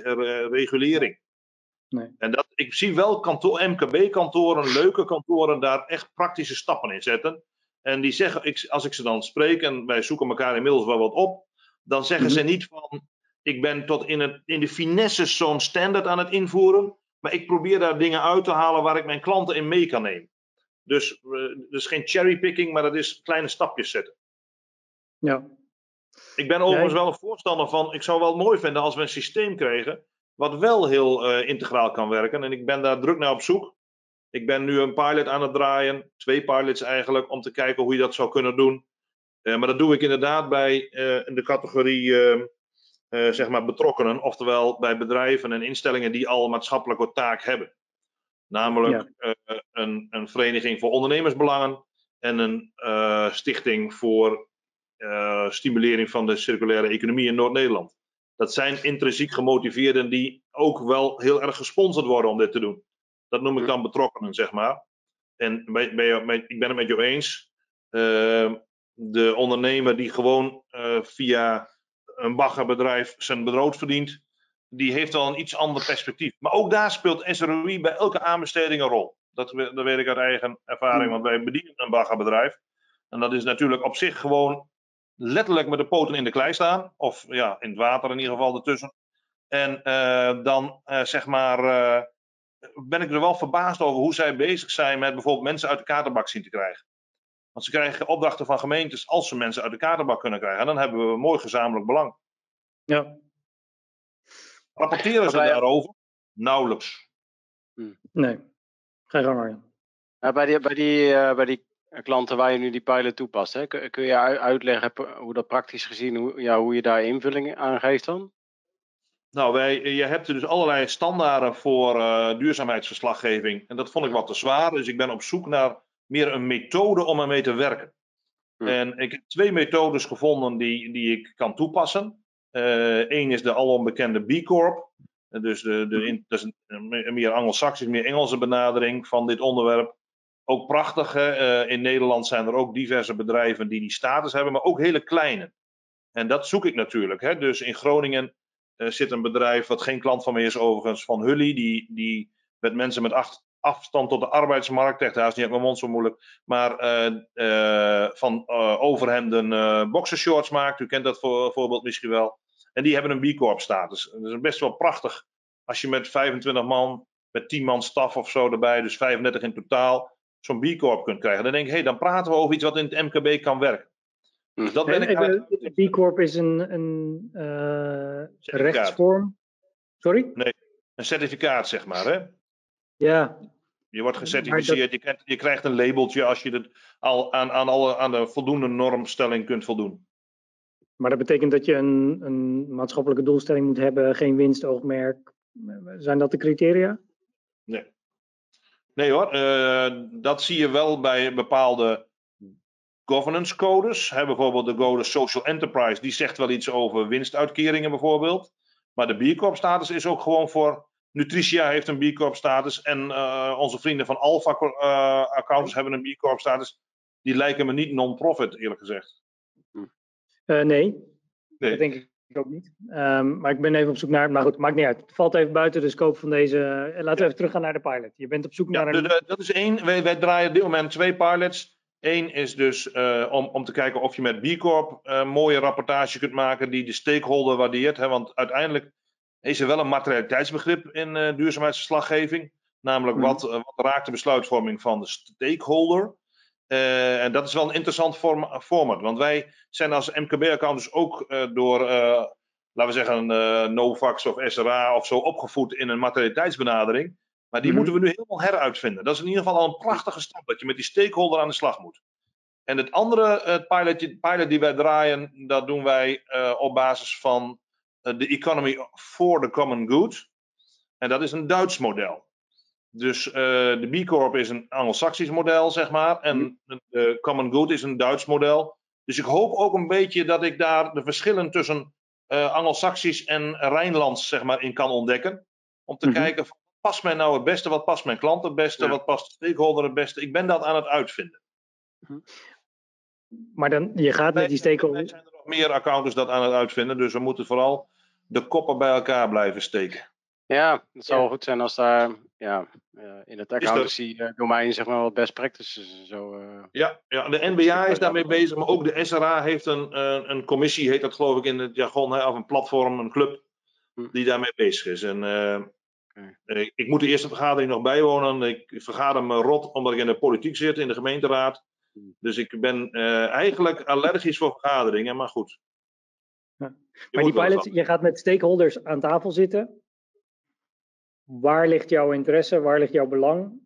regulering. Nee. En dat, ik zie wel MKB-kantoren, leuke kantoren, daar echt praktische stappen in zetten. En die zeggen, ik, als ik ze dan spreek, en wij zoeken elkaar inmiddels wel wat op, dan zeggen ze mhm. niet van, ik ben tot in, het, in de finesse zo'n standaard aan het invoeren, maar ik probeer daar dingen uit te halen waar ik mijn klanten in mee kan nemen. Dus uh, geen cherrypicking, maar dat is kleine stapjes zetten. Ja. Ik ben overigens wel een voorstander van, ik zou wel mooi vinden als we een systeem kregen wat wel heel uh, integraal kan werken. En ik ben daar druk naar op zoek. Ik ben nu een pilot aan het draaien, twee pilots eigenlijk, om te kijken hoe je dat zou kunnen doen. Uh, maar dat doe ik inderdaad bij uh, in de categorie zeg maar betrokkenen, oftewel bij bedrijven en instellingen die al een maatschappelijke taak hebben. Namelijk ja. een, een, vereniging voor ondernemersbelangen en een stichting voor stimulering van de circulaire economie in Noord-Nederland dat zijn intrinsiek gemotiveerden die ook wel heel erg gesponsord worden om dit te doen. Dat noem ik dan betrokkenen, zeg maar. En bij, ik ben het met jou eens. Uh, de ondernemer die gewoon uh, via een baggerbedrijf zijn brood verdient, die heeft wel een iets ander perspectief. Maar ook daar speelt SROI bij elke aanbesteding een rol. Dat, dat weet ik uit eigen ervaring, hmm. want wij bedienen een baggerbedrijf. En dat is natuurlijk op zich gewoon letterlijk met de poten in de klei staan. Of ja, in het water in ieder geval ertussen. En uh, dan uh, zeg maar. Uh, ben ik er wel verbaasd over hoe zij bezig zijn met bijvoorbeeld mensen uit de katerbak zien te krijgen. Want ze krijgen opdrachten van gemeentes als ze mensen uit de katerbak kunnen krijgen. En dan hebben we een mooi gezamenlijk belang. Ja. Rapporteren ze daarover? Nauwelijks. Nee. Geen gang, ja, bij, die, bij, die, bij die klanten waar je nu die pilot toepast. Hè? Kun, je uitleggen hoe dat praktisch gezien, hoe, ja, hoe je daar invulling aan geeft dan? Nou, wij, je hebt dus allerlei standaarden voor uh, duurzaamheidsverslaggeving. En dat vond ik wat te zwaar. Dus ik ben op zoek naar meer een methode om ermee te werken. Hm. En ik heb twee methodes gevonden die, die ik kan toepassen. Eén uh, is de alombekende B Corp. Dus de, de, hm. dat is een, meer Anglo-Saxisch, meer Engelse benadering van dit onderwerp ook prachtig. Uh, in Nederland zijn er ook diverse bedrijven die die status hebben, maar ook hele kleine. En dat zoek ik natuurlijk. Hè. Dus in Groningen uh, zit een bedrijf, wat geen klant van mij is overigens, van Hully, die, die met mensen met acht, afstand tot de arbeidsmarkt, echt huis niet uit mijn mond zo moeilijk, maar uh, van overhemden boxershorts maakt. U kent dat voor, voorbeeld misschien wel. En die hebben een B Corp status. Dat is best wel prachtig als je met 25 man met 10 man staf of zo erbij, dus 35 in totaal, zo'n B Corp kunt krijgen. Dan denk ik, hé, hey, dan praten we over iets wat in het MKB kan werken. Dus dat ben ik de B Corp is een, een uh, rechtsvorm. Sorry? Nee, een certificaat, zeg maar, hè? Ja. Je wordt gecertificeerd, je, krijgt, je, krijgt, een labeltje als je het al aan, aan, alle, aan de voldoende normstelling kunt voldoen. Maar dat betekent dat je een, een maatschappelijke doelstelling moet hebben, geen winstoogmerk. Zijn dat de criteria? Nee. Nee hoor, uh, dat zie je wel bij bepaalde governance codes. Hè, bijvoorbeeld de code Social Enterprise, die zegt wel iets over winstuitkeringen bijvoorbeeld. Maar de B Corp status is ook gewoon voor. Nutritia heeft een B Corp status en uh, onze vrienden van Alpha uh, Accountants hebben een B Corp status. Die lijken me niet non-profit, eerlijk gezegd. Nee. nee, dat denk ik ook niet. Um, maar ik ben even op zoek naar. Maar goed, maakt niet uit. Het valt even buiten de scope van deze. Laten we even teruggaan naar de pilot. Je bent op zoek ja, naar een. De, dat is één. Wij, wij draaien op dit moment twee pilots. Eén is dus uh, om, om te kijken of je met B Corp uh, mooie rapportage kunt maken die de stakeholder waardeert. Hè? Want uiteindelijk is er wel een materialiteitsbegrip in uh, duurzaamheidsverslaggeving. Namelijk mm. wat, wat raakt de besluitvorming van de stakeholder. En dat is wel een interessant form, format. Want wij zijn als MKB-accountants ook door, laten we zeggen, Novax of SRA of zo opgevoed in een materialiteitsbenadering. Maar die mm -hmm. moeten we nu helemaal heruitvinden. Dat is in ieder geval al een prachtige stap, dat je met die stakeholder aan de slag moet. En het andere het pilot, pilot die wij draaien, dat doen wij op basis van de Economy for the Common Good. En dat is een Duits model. Dus uh, de B Corp is een Anglo-Saxisch model, zeg maar. En de Common Good is een Duits model. Dus ik hoop ook een beetje dat ik daar de verschillen tussen Anglo-Saxisch en Rijnlands, zeg maar, in kan ontdekken. Om te mm -hmm. kijken past mij nou het beste? Wat past mijn klant het beste? Ja. Wat past de stakeholder het beste? Ik ben dat aan het uitvinden. Maar dan, je gaat met die stakeholder. Er zijn er nog meer accountants dat aan het uitvinden. Dus we moeten vooral de koppen bij elkaar blijven steken. Ja, het zou wel goed zijn als daar ja, in het accountancy domein zeg maar wat best practices zo. Uh, ja, ja, de NBA is daarmee bezig, maar ook de SRA heeft een, een, een commissie, heet dat geloof ik in het jargon, hè, of een platform, een club, hm. die daarmee bezig is. En uh, Okay. Ik moet de eerste vergadering nog bijwonen. Ik vergader me rot omdat ik in de politiek zit, in de gemeenteraad. Hmm. Dus ik ben uh, eigenlijk allergisch voor vergaderingen, maar goed. Ja. Maar die pilot, je gaat met stakeholders aan tafel zitten. Waar ligt jouw interesse? Waar ligt jouw belang?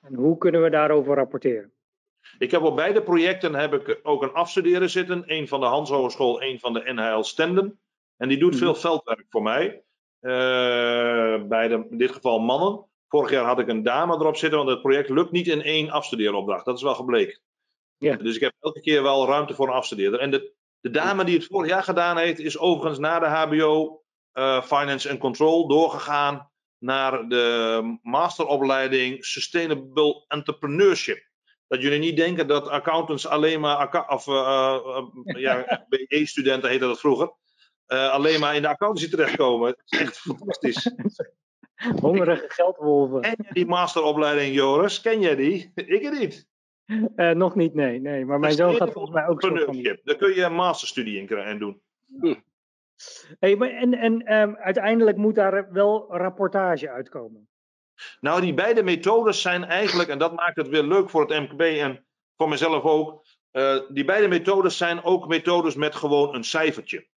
En hoe kunnen we daarover rapporteren? Ik heb op beide projecten heb ik ook een afstuderen zitten. Een van de Hans Hogeschool, een van de NHL Stenden. En die doet mm. veel veldwerk voor mij. Uh, bij de, in dit geval mannen. Vorig jaar had ik een dame erop zitten, want het project lukt niet in één afstudeeropdracht. Dat is wel gebleken. Ja. Dus ik heb elke keer wel ruimte voor een afstudeerder. En de, de dame die het vorig jaar gedaan heeft, is overigens na de HBO uh, Finance and Control doorgegaan naar de masteropleiding Sustainable Entrepreneurship. Dat jullie niet denken dat accountants alleen maar, of uh, ja, BE-studenten heette dat vroeger, uh, alleen maar in de accountancy terechtkomen. Het is echt fantastisch. Hongerige geldwolven. Ken je die masteropleiding, Joris? Ken jij die? Ik niet. Uh, nog niet, nee. nee. Maar mijn zoon gaat volgens mij ook zo van Daar kun je een masterstudie in doen. Hm. Hey, maar en en um, uiteindelijk moet daar wel rapportage uitkomen. Nou, die beide methodes zijn eigenlijk, en dat maakt het weer leuk voor het MKB en voor mezelf ook. Uh, die beide methodes zijn ook methodes met gewoon een cijfertje.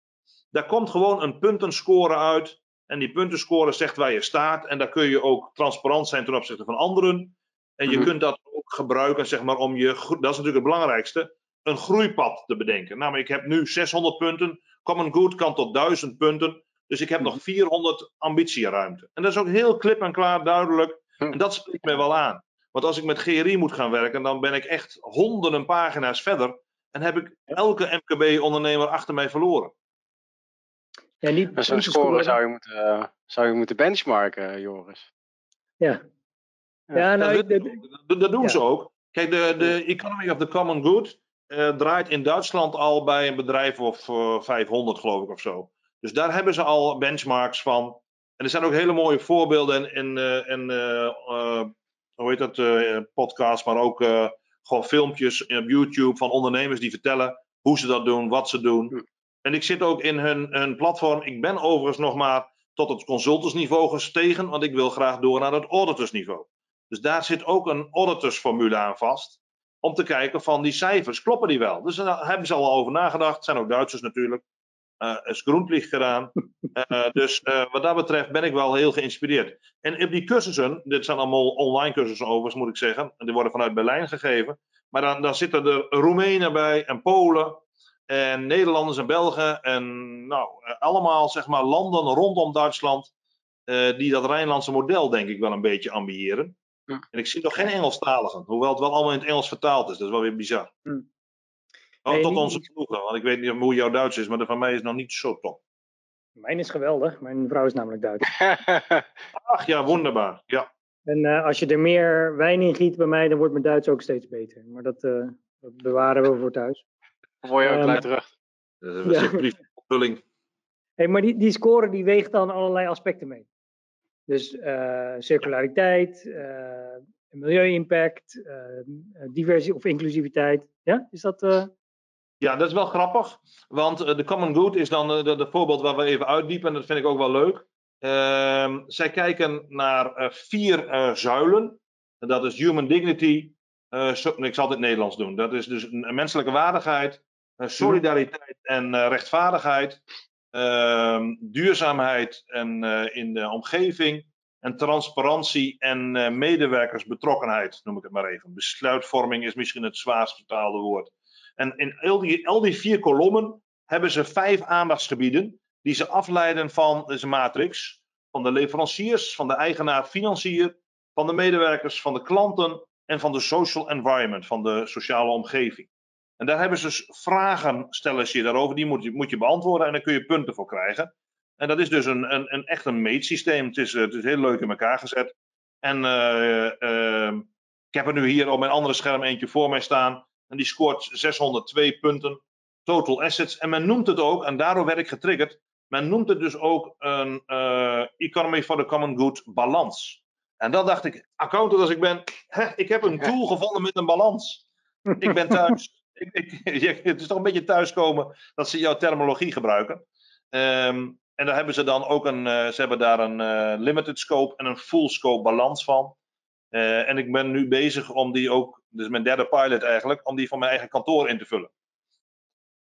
Daar komt gewoon een puntenscore uit. En die puntenscore zegt waar je staat. En daar kun je ook transparant zijn ten opzichte van anderen. En je mhm. kunt dat ook gebruiken zeg maar, om je, dat is natuurlijk het belangrijkste, een groeipad te bedenken. Namelijk, ik heb nu 600 punten. Common Good kan tot 1000 punten. Dus ik heb nog 400 mhm. ambitieruimte. En dat is ook heel klip en klaar duidelijk. En dat spreekt mij wel aan. Want als ik met GRI moet gaan werken, dan ben ik echt honderden pagina's verder. En heb ik elke MKB-ondernemer achter mij verloren. Ja, niet Met zo'n score zou je, moeten, zou je moeten benchmarken, Joris. Ja. Ja, nou, dat, dat, dat doen ja. ze ook. Kijk, de, de Economy of the Common Good draait in Duitsland al bij een bedrijf of uh, eh, 500, geloof ik, of zo. Dus daar hebben ze al benchmarks van. En er zijn ook hele mooie voorbeelden in, in uh, hoe heet dat, podcasts, maar ook gewoon filmpjes op YouTube van ondernemers die vertellen hoe ze dat doen, wat ze doen. Hm. En ik zit ook in hun, hun platform. Ik ben overigens nog maar tot het consultantsniveau gestegen, want ik wil graag door naar het auditorsniveau. Dus daar zit ook een auditorsformule aan vast. Om te kijken van die cijfers, kloppen die wel? Dus daar hebben ze al over nagedacht. Het zijn ook Duitsers natuurlijk. Uh, is Groenlicht gedaan. Uh, dus uh, wat dat betreft ben ik wel heel geïnspireerd. En op die cursussen, dit zijn allemaal online cursussen overigens moet ik zeggen. Die worden vanuit Berlijn gegeven. Maar dan, dan zitten er Roemenen bij en Polen. En Nederlanders en Belgen. En nou, allemaal zeg maar landen rondom Duitsland. die dat Rijnlandse model denk ik wel een beetje ambiëren. Ja. En ik zie nog geen Engelstaligen, hoewel het wel allemaal in het Engels vertaald is. Dat is wel weer bizar. Hm. Oh, nee, tot onze ploegen, want ik weet niet hoe jouw Duits is, maar de van mij is nog niet zo top. Mijn is geweldig, mijn vrouw is namelijk Duits. Ach ja, wonderbaar. Ja. En uh, als je er meer wijn in giet bij mij, dan wordt mijn Duits ook steeds beter. Maar dat, uh, dat bewaren we voor thuis. Voor je ook um, terug. Dat is een ja. Hey, maar die, die score die weegt dan allerlei aspecten mee. Dus uh, circulariteit, uh, milieu-impact, uh, diversie of inclusiviteit. Ja, is dat. Ja, dat is wel grappig. Want de Common Good is dan de, de, voorbeeld waar we even uitdiepen. En dat vind ik ook wel leuk. Ehm, zij kijken naar vier zuilen. En dat is human dignity. So, ik zal het Nederlands doen. Dat is dus menselijke waardigheid, solidariteit en rechtvaardigheid. Uh, duurzaamheid en, uh, in de omgeving. En transparantie en uh, medewerkersbetrokkenheid, noem ik het maar even. Besluitvorming is misschien het zwaarst vertaalde woord. En in al die, al die vier kolommen hebben ze vijf aandachtsgebieden die ze afleiden van deze matrix. Van de leveranciers, van de eigenaar-financier, van de medewerkers, van de klanten en van de social environment, van de sociale omgeving. En daar hebben ze dus vragen, stellen ze je daarover, die moet je, moet je beantwoorden en dan kun je punten voor krijgen. En dat is dus een, een, een echt een meetsysteem. Het is, het is heel leuk in elkaar gezet. En uh, uh, ik heb er nu hier op mijn andere scherm eentje voor mij staan. En die scoort 602 punten. Total assets. En men noemt het ook, en daardoor werd ik getriggerd. Men noemt het dus ook een uh, Economy for the Common Good balans. En dan dacht ik, accountant als ik ben, hè, ik heb een tool gevonden met een balans. Ik ben thuis. ik, ik, het is toch een beetje thuiskomen dat ze jouw terminologie gebruiken. Um, en daar hebben ze dan ook een, uh, ze hebben daar een uh, limited scope en een full scope balans van. Uh, en ik ben nu bezig om die ook, dus mijn derde pilot eigenlijk, om die van mijn eigen kantoor in te vullen.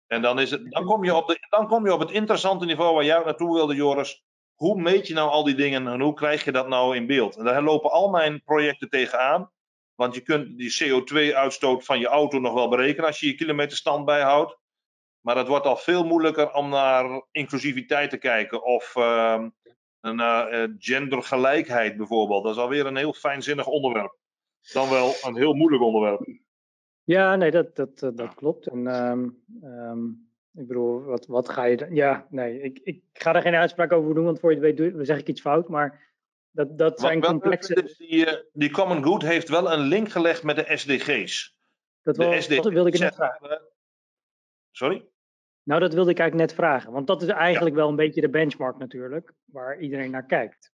En dan, is het, dan, kom je op de, dan kom je op het interessante niveau waar jij naartoe wilde, Joris. Hoe meet je nou al die dingen en hoe krijg je dat nou in beeld? En daar lopen al mijn projecten tegenaan. Want je kunt die CO2-uitstoot van je auto nog wel berekenen als je je kilometerstand bijhoudt. Maar het wordt al veel moeilijker om naar inclusiviteit te kijken. Of uh, naar uh, gendergelijkheid bijvoorbeeld. Dat is alweer een heel fijnzinnig onderwerp. Dan wel een heel moeilijk onderwerp. Ja, nee, dat, dat, dat, klopt. En um, um, ik bedoel, wat, wat ga je dan. Ja, nee, ik, ik ga daar geen uitspraak over doen, want voor je het weet zeg ik iets fout. Maar dat, dat zijn complexe. Die, eh, die Common Good heeft wel een link gelegd met de SDG's. Dat, wel, de SDG's dat wilde ik net vragen. Sorry? Nou, dat wilde ik eigenlijk net vragen. Want dat is eigenlijk wel een beetje de benchmark natuurlijk, waar iedereen naar kijkt.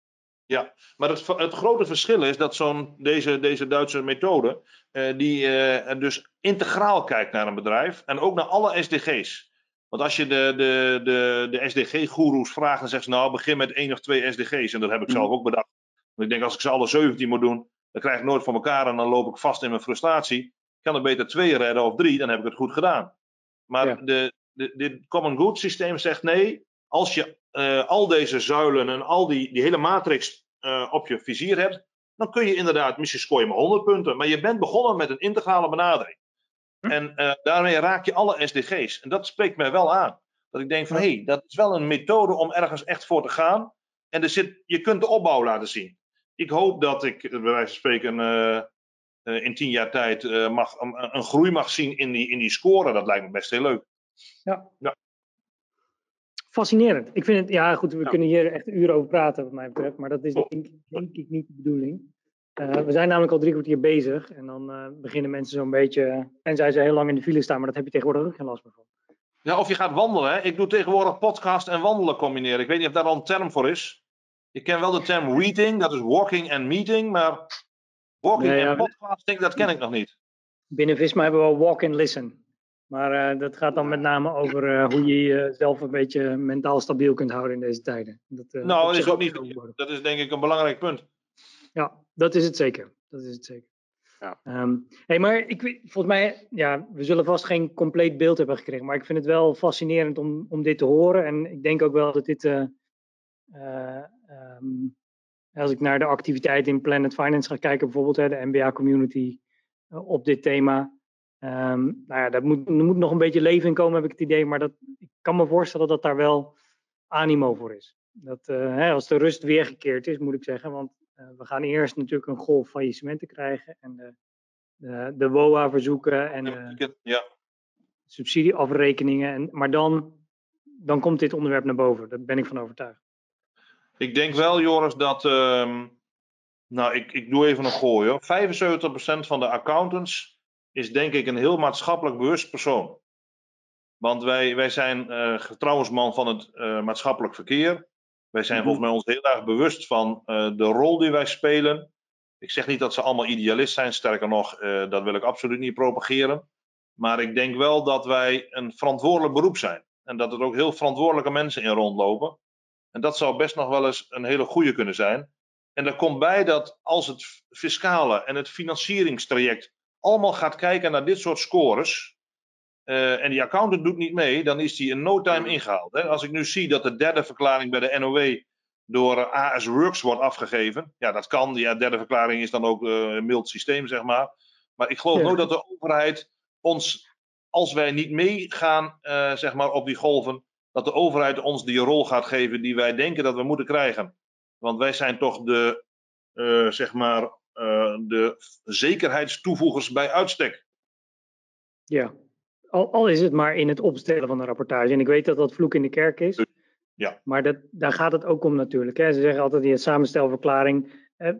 Ja, maar het, het grote verschil is dat zo'n deze, deze Duitse methode, uh, die uh, dus integraal kijkt naar een bedrijf en ook naar alle SDG's. Want als je de, de, de, de SDG-goeroes vraagt, dan zeggen ze nou begin met één of twee SDG's. En dat heb ik zelf ook bedacht. Want ik denk als ik ze alle 17 moet doen, dan krijg ik nooit voor elkaar en dan loop ik vast in mijn frustratie. Ik kan er beter twee redden of drie, dan heb ik het goed gedaan. Maar de, dit Common Good systeem zegt nee, als je uh, al deze zuilen en al die, die hele matrix uh, op je vizier hebt, dan kun je inderdaad, misschien scoor je maar 100 punten, maar je bent begonnen met een integrale benadering. Hm? En uh, daarmee raak je alle SDG's. En dat spreekt mij wel aan. Dat ik denk van, hé, hey, dat is wel een methode om ergens echt voor te gaan. En er zit, je kunt de opbouw laten zien. Ik hoop dat ik, bij wijze van spreken, in tien jaar tijd mag, een, een groei mag zien in die, in die score. Dat lijkt me best heel leuk. Ja. ja. Fascinerend. Ik vind het, ja goed, we kunnen hier echt uren over praten wat mij betreft, maar dat is denk, denk ik niet de bedoeling. Uh, we zijn namelijk al drie kwartier bezig en dan uh, beginnen mensen zo'n beetje, en zij ze heel lang in de file staan, maar dat heb je tegenwoordig ook geen last meer van. Ja, of je gaat wandelen. Hè? Ik doe tegenwoordig podcast en wandelen combineren. Ik weet niet of daar al een term voor is. Ik ken wel de term reading, dat is walking and meeting, maar walking nee, ja, en podcasting, dat ken ik nog niet. Binnen Visma hebben we walk and listen. Maar dat gaat dan met name over hoe je jezelf een beetje mentaal stabiel kunt houden in deze tijden. Dat, nou, dat is ook niet. Dat is denk ik een belangrijk punt. Ja, dat is het zeker. Dat is het zeker. Ja. Ehm, hey, maar ik, volgens mij, ja, we zullen vast geen compleet beeld hebben gekregen. Maar ik vind het wel fascinerend om, om dit te horen. En ik denk ook wel dat dit. Uh, als ik naar de activiteiten in Planet Finance ga kijken, bijvoorbeeld hè, de MBA-community uh, op dit thema. Um, nou ja, daar moet, er moet nog een beetje leven in komen, heb ik het idee. Maar dat, ik kan me voorstellen dat daar wel animo voor is. Dat, hè, als de rust weergekeerd is, moet ik zeggen. Want we gaan eerst natuurlijk een golf faillissementen krijgen en de, de, de WOA-verzoeken en de ja. subsidieafrekeningen. En, maar dan, dan komt dit onderwerp naar boven. Daar ben ik van overtuigd. Ik denk wel, Joris, dat. Uh, nou, ik, ik doe even een gooi hoor. 75% van de accountants is denk ik een heel maatschappelijk bewust persoon. Want wij, wij zijn uh, getrouwensman van het uh, maatschappelijk verkeer. Wij zijn mhm. volgens mij ons heel erg bewust van uh, de rol die wij spelen. Ik zeg niet dat ze allemaal idealist zijn, sterker nog, uh, dat wil ik absoluut niet propageren. Maar ik denk wel dat wij een verantwoordelijk beroep zijn. En dat er ook heel verantwoordelijke mensen in rondlopen. En dat zou best nog wel eens een hele goede kunnen zijn. En daar komt bij dat als het fiscale en het financieringstraject allemaal gaat kijken naar dit soort scores, uh, en die accountant doet niet mee, dan is die in no time ingehaald. Hè? Als ik nu zie dat de derde verklaring bij de NOW door AS Works wordt afgegeven. Ja, dat kan. Ja, derde verklaring is dan ook uh, een mild systeem, zeg maar. Maar ik geloof ja. nooit dat de overheid ons, als wij niet meegaan, uh, zeg maar, op die golven, dat de overheid ons die rol gaat geven die wij denken dat we moeten krijgen. Want wij zijn toch de, uh, zeg maar, de zekerheidstoevoegers bij uitstek. Ja, al, al, is het maar in het opstellen van een rapportage. En ik weet dat dat vloek in de kerk is. Ja. Maar dat, daar gaat het ook om natuurlijk. Hè. Ze zeggen altijd die samenstelverklaring. Hè,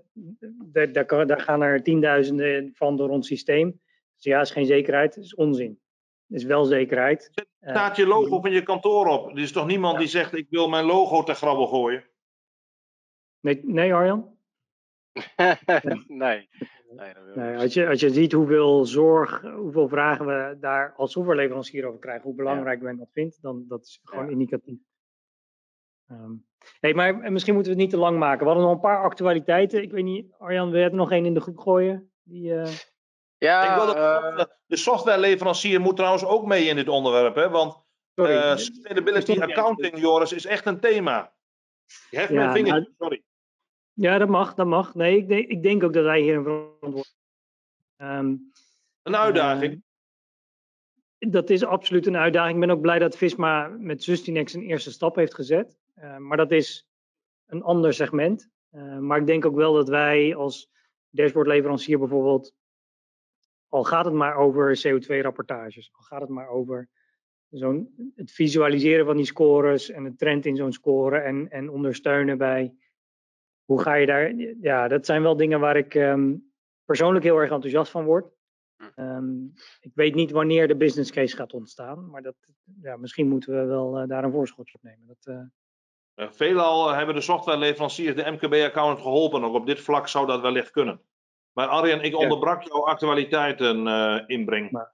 daar, daar, daar, gaan er tienduizenden van door ons systeem. Dus ja, is geen zekerheid. Dat is onzin. Het is wel zekerheid. Zet, staat je logo van je kantoor op. Er is toch niemand ja. die zegt ik wil mijn logo te grabbel gooien? Nee, nee Arjan? nee. Nee, als, je, als je ziet hoeveel zorg, hoeveel vragen we daar als softwareleverancier over krijgen, hoe belangrijk ja. men dat vindt, dan dat is gewoon ja. indicatief. Um, hey, maar misschien moeten we het niet te lang maken. We hadden nog een paar actualiteiten. Ik weet niet, Arjan, wil je er nog één in de groep gooien? Die, uh... Ja, ik wil uh... de softwareleverancier moet trouwens ook mee in dit onderwerp, hè? want uh, sustainability accounting, Joris, is echt een thema. Je hebt ja, mijn vinger, nou, sorry. Ja, dat mag, dat mag. Nee, ik denk, ik denk ook dat wij hier een verantwoordelijkheid um, Een uitdaging. Uh, dat is absoluut een uitdaging. Ik ben ook blij dat Visma met Sustinex een eerste stap heeft gezet. Uh, maar dat is een ander segment. Uh, maar ik denk ook wel dat wij als dashboardleverancier bijvoorbeeld, al gaat het maar over CO2-rapportages, al gaat het maar over zo'n, het visualiseren van die scores en de trend in zo'n score en, en ondersteunen bij hoe ga je daar? Ja, dat zijn wel dingen waar ik um, persoonlijk heel erg enthousiast van word. Um, ik weet niet wanneer de business case gaat ontstaan, maar dat, ja, misschien moeten we wel uh, daar een voorschotje op nemen. Dat, uh... Veelal hebben de softwareleveranciers de MKB-account geholpen. Ook op dit vlak zou dat wellicht kunnen. Maar Arjen, ik onderbrak jouw actualiteiten uh, inbreng.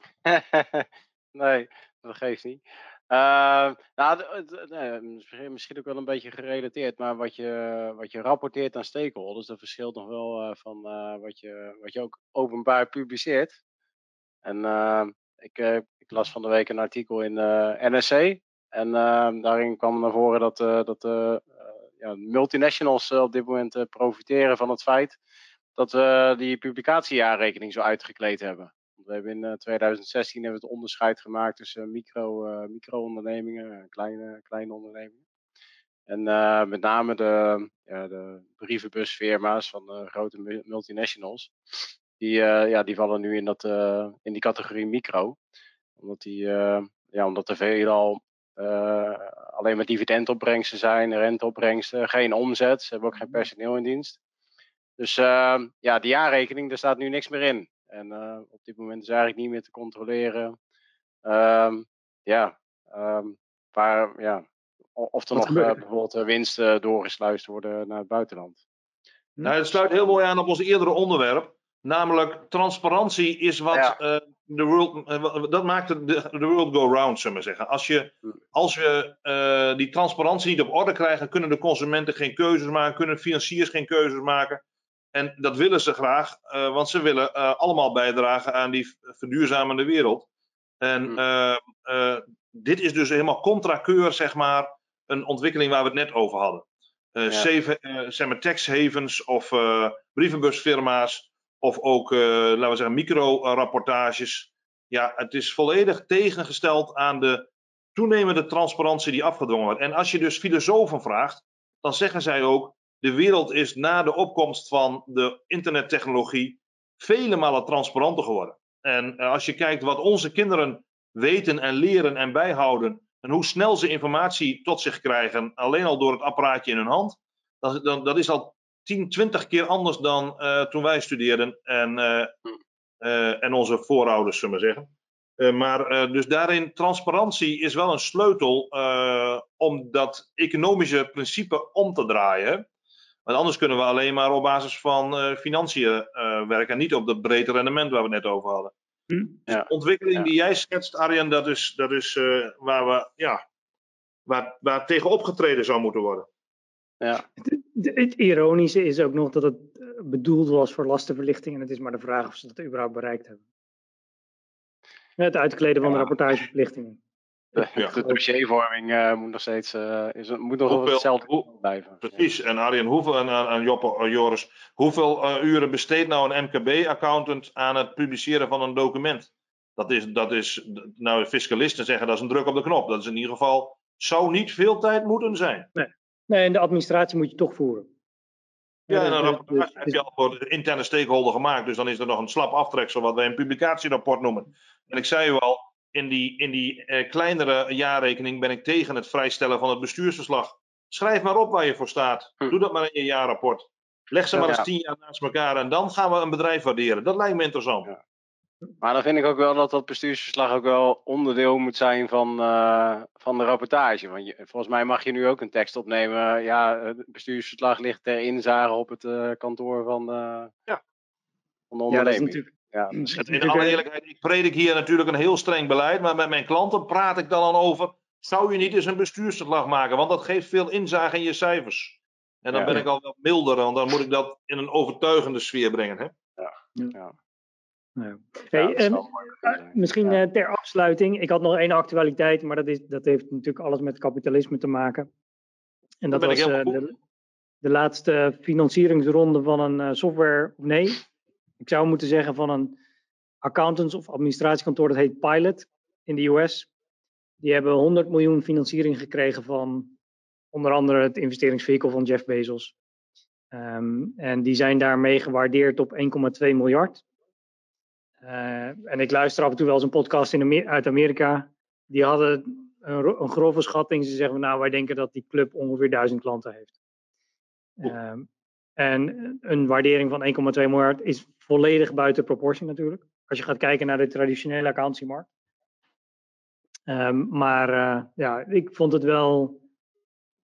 nee, dat geeft niet. Uh, nou, nee, misschien ook wel een beetje gerelateerd, maar wat je, wat je rapporteert aan stakeholders, dat verschilt nog wel uh, van uh, wat, je, wat je ook openbaar publiceert. En ik, ik, las van de week een artikel in NSC. En daarin kwam naar voren dat, dat ja, multinationals op dit moment profiteren van het feit dat we die publicatiejaarrekening zo uitgekleed hebben. We hebben in 2016 hebben we het onderscheid gemaakt tussen micro, uh, micro-ondernemingen en kleine, kleine ondernemingen. En uh, met name de, ja, de brievenbusfirma's van de grote multinationals, die, uh, ja, die vallen nu in, dat, in die categorie micro. Omdat, die, ja, omdat er veelal alleen maar dividendopbrengsten zijn, renteopbrengsten, geen omzet, ze hebben ook geen mhm. personeel in dienst. Dus ja, die jaarrekening, daar staat nu niks meer in. En uh, op dit moment is eigenlijk niet meer te controleren. Um, ja, um, waar, ja, of er Wat nog uh, bijvoorbeeld winsten doorgesluist worden naar het buitenland. Nou, het sluit heel mooi aan op ons eerdere onderwerp. Namelijk, transparantie is wat ja. uh, de world, eh, dat maakt de, de world go round, zullen we zeggen. Als je, als we uh, die transparantie niet op orde krijgen, kunnen de consumenten geen keuzes maken, kunnen financiers geen keuzes maken. En dat willen ze graag, uh, want ze willen allemaal bijdragen aan die verduurzamende wereld. En dit is dus helemaal contrakeur, zeg maar, een ontwikkeling waar we het net over hadden. Ja. Save, zeg maar tax havens of brievenbusfirma's of ook, laten we zeggen, micro-rapportages. Ja, het is volledig tegengesteld aan de toenemende transparantie die afgedwongen wordt. En als je dus filosofen vraagt, dan zeggen zij ook: de wereld is na de opkomst van de internettechnologie vele malen transparanter geworden. En uh, als je kijkt wat onze kinderen weten en leren en bijhouden, en hoe snel ze informatie tot zich krijgen, alleen al door het apparaatje in hun hand, dan, dat is al 10, 20 keer anders dan uh, toen wij studeerden en, uh, en onze voorouders, zullen we zeggen. maar dus daarin, transparantie is wel een sleutel om dat economische principe om te draaien. Want anders kunnen we alleen maar op basis van financiën werken en niet op dat brede rendement waar we het net over hadden. Hm? Ja. De ontwikkeling ja. die jij schetst, Arjen, dat is, dat is waar, we, ja, waar, waar tegen opgetreden zou moeten worden. Ja. Het, het, ironische is ook nog dat het eh, bedoeld was voor lastenverlichting en het is maar de vraag of ze dat überhaupt bereikt hebben. Het uitkleden van de rapportageverplichtingen. De, ja. de dossiervorming uh, moet nog steeds uh, is, moet nog hoeveel, hetzelfde hoe, blijven. Precies. En Arjen, hoeveel, en, en Joppe, Joris, hoeveel uh, uren besteedt nou een MKB-accountant aan het publiceren van een document? Dat is, dat is, nou, fiscalisten zeggen dat is een druk op de knop. Dat is in ieder geval, zou niet veel tijd moeten zijn. Nee. Nee, en de administratie moet je toch voeren. Ja, en een rapportage heb je al voor de interne stakeholder gemaakt. Dus dan is er nog een slap aftreksel, wat wij een publicatierapport noemen. En ik zei u al, in die, in die eh, kleinere jaarrekening ben ik tegen het vrijstellen van het bestuursverslag. Schrijf maar op waar je voor staat. Hm. Doe dat maar in je jaarrapport. Leg ze maar eens tien jaar naast elkaar en dan gaan we een bedrijf waarderen. Dat lijkt me interessant. Ja. Maar dan vind ik ook wel dat dat bestuursverslag ook wel onderdeel moet zijn van, uh, van de rapportage. Want je, volgens mij mag je nu ook een tekst opnemen. Ja, het bestuursverslag ligt ter inzage op het uh, kantoor van, uh, ja. van de onderneming. Ja, ja, dus in alle eerlijkheid, ik predik hier natuurlijk een heel streng beleid, maar met mijn klanten praat ik dan al over. Zou je niet eens een bestuursverslag maken? Want dat geeft veel inzage in je cijfers. En dan ja. ben ik al wat milder, want dan moet ik dat in een overtuigende sfeer brengen. Hè? Ja. ja. Ja. Hey, um, misschien uh, ter afsluiting. Ik had nog één actualiteit, maar dat, is, dat heeft natuurlijk alles met kapitalisme te maken. En dat, was uh, de, de, laatste financieringsronde van een uh, software. Nee, ik zou moeten zeggen van een accountants- of administratiekantoor. Dat heet Pilot in de US. Die hebben 100 miljoen financiering gekregen van onder andere het investeringsvehikel van Jeff Bezos. Um, en die zijn daarmee gewaardeerd op 1,2 miljard. Uh, en ik luister af en toe wel eens een podcast in Amer uit Amerika. Die hadden een, een, grove schatting. Ze zeggen, nou, wij denken dat die club ongeveer duizend klanten heeft. Uh, en een waardering van 1,2 miljard is volledig buiten proportie natuurlijk. Als je gaat kijken naar de traditionele accountancymarkt. Um, maar uh, ja, ik vond het wel.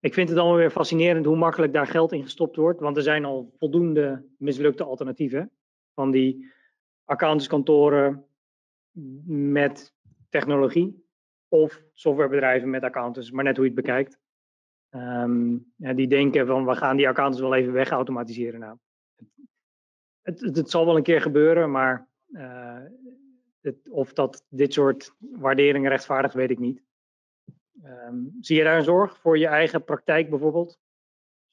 Ik vind het allemaal weer fascinerend hoe makkelijk daar geld in gestopt wordt. Want er zijn al voldoende mislukte alternatieven. Van die accountantskantoren met technologie of softwarebedrijven met accountants, maar net hoe je het bekijkt. Um, ja, die denken van we gaan die accountants wel even wegautomatiseren. Nou, het, het, zal wel een keer gebeuren, maar uh, het, of dat dit soort waarderingen rechtvaardigt, weet ik niet. Um, zie je daar een zorg voor je eigen praktijk bijvoorbeeld?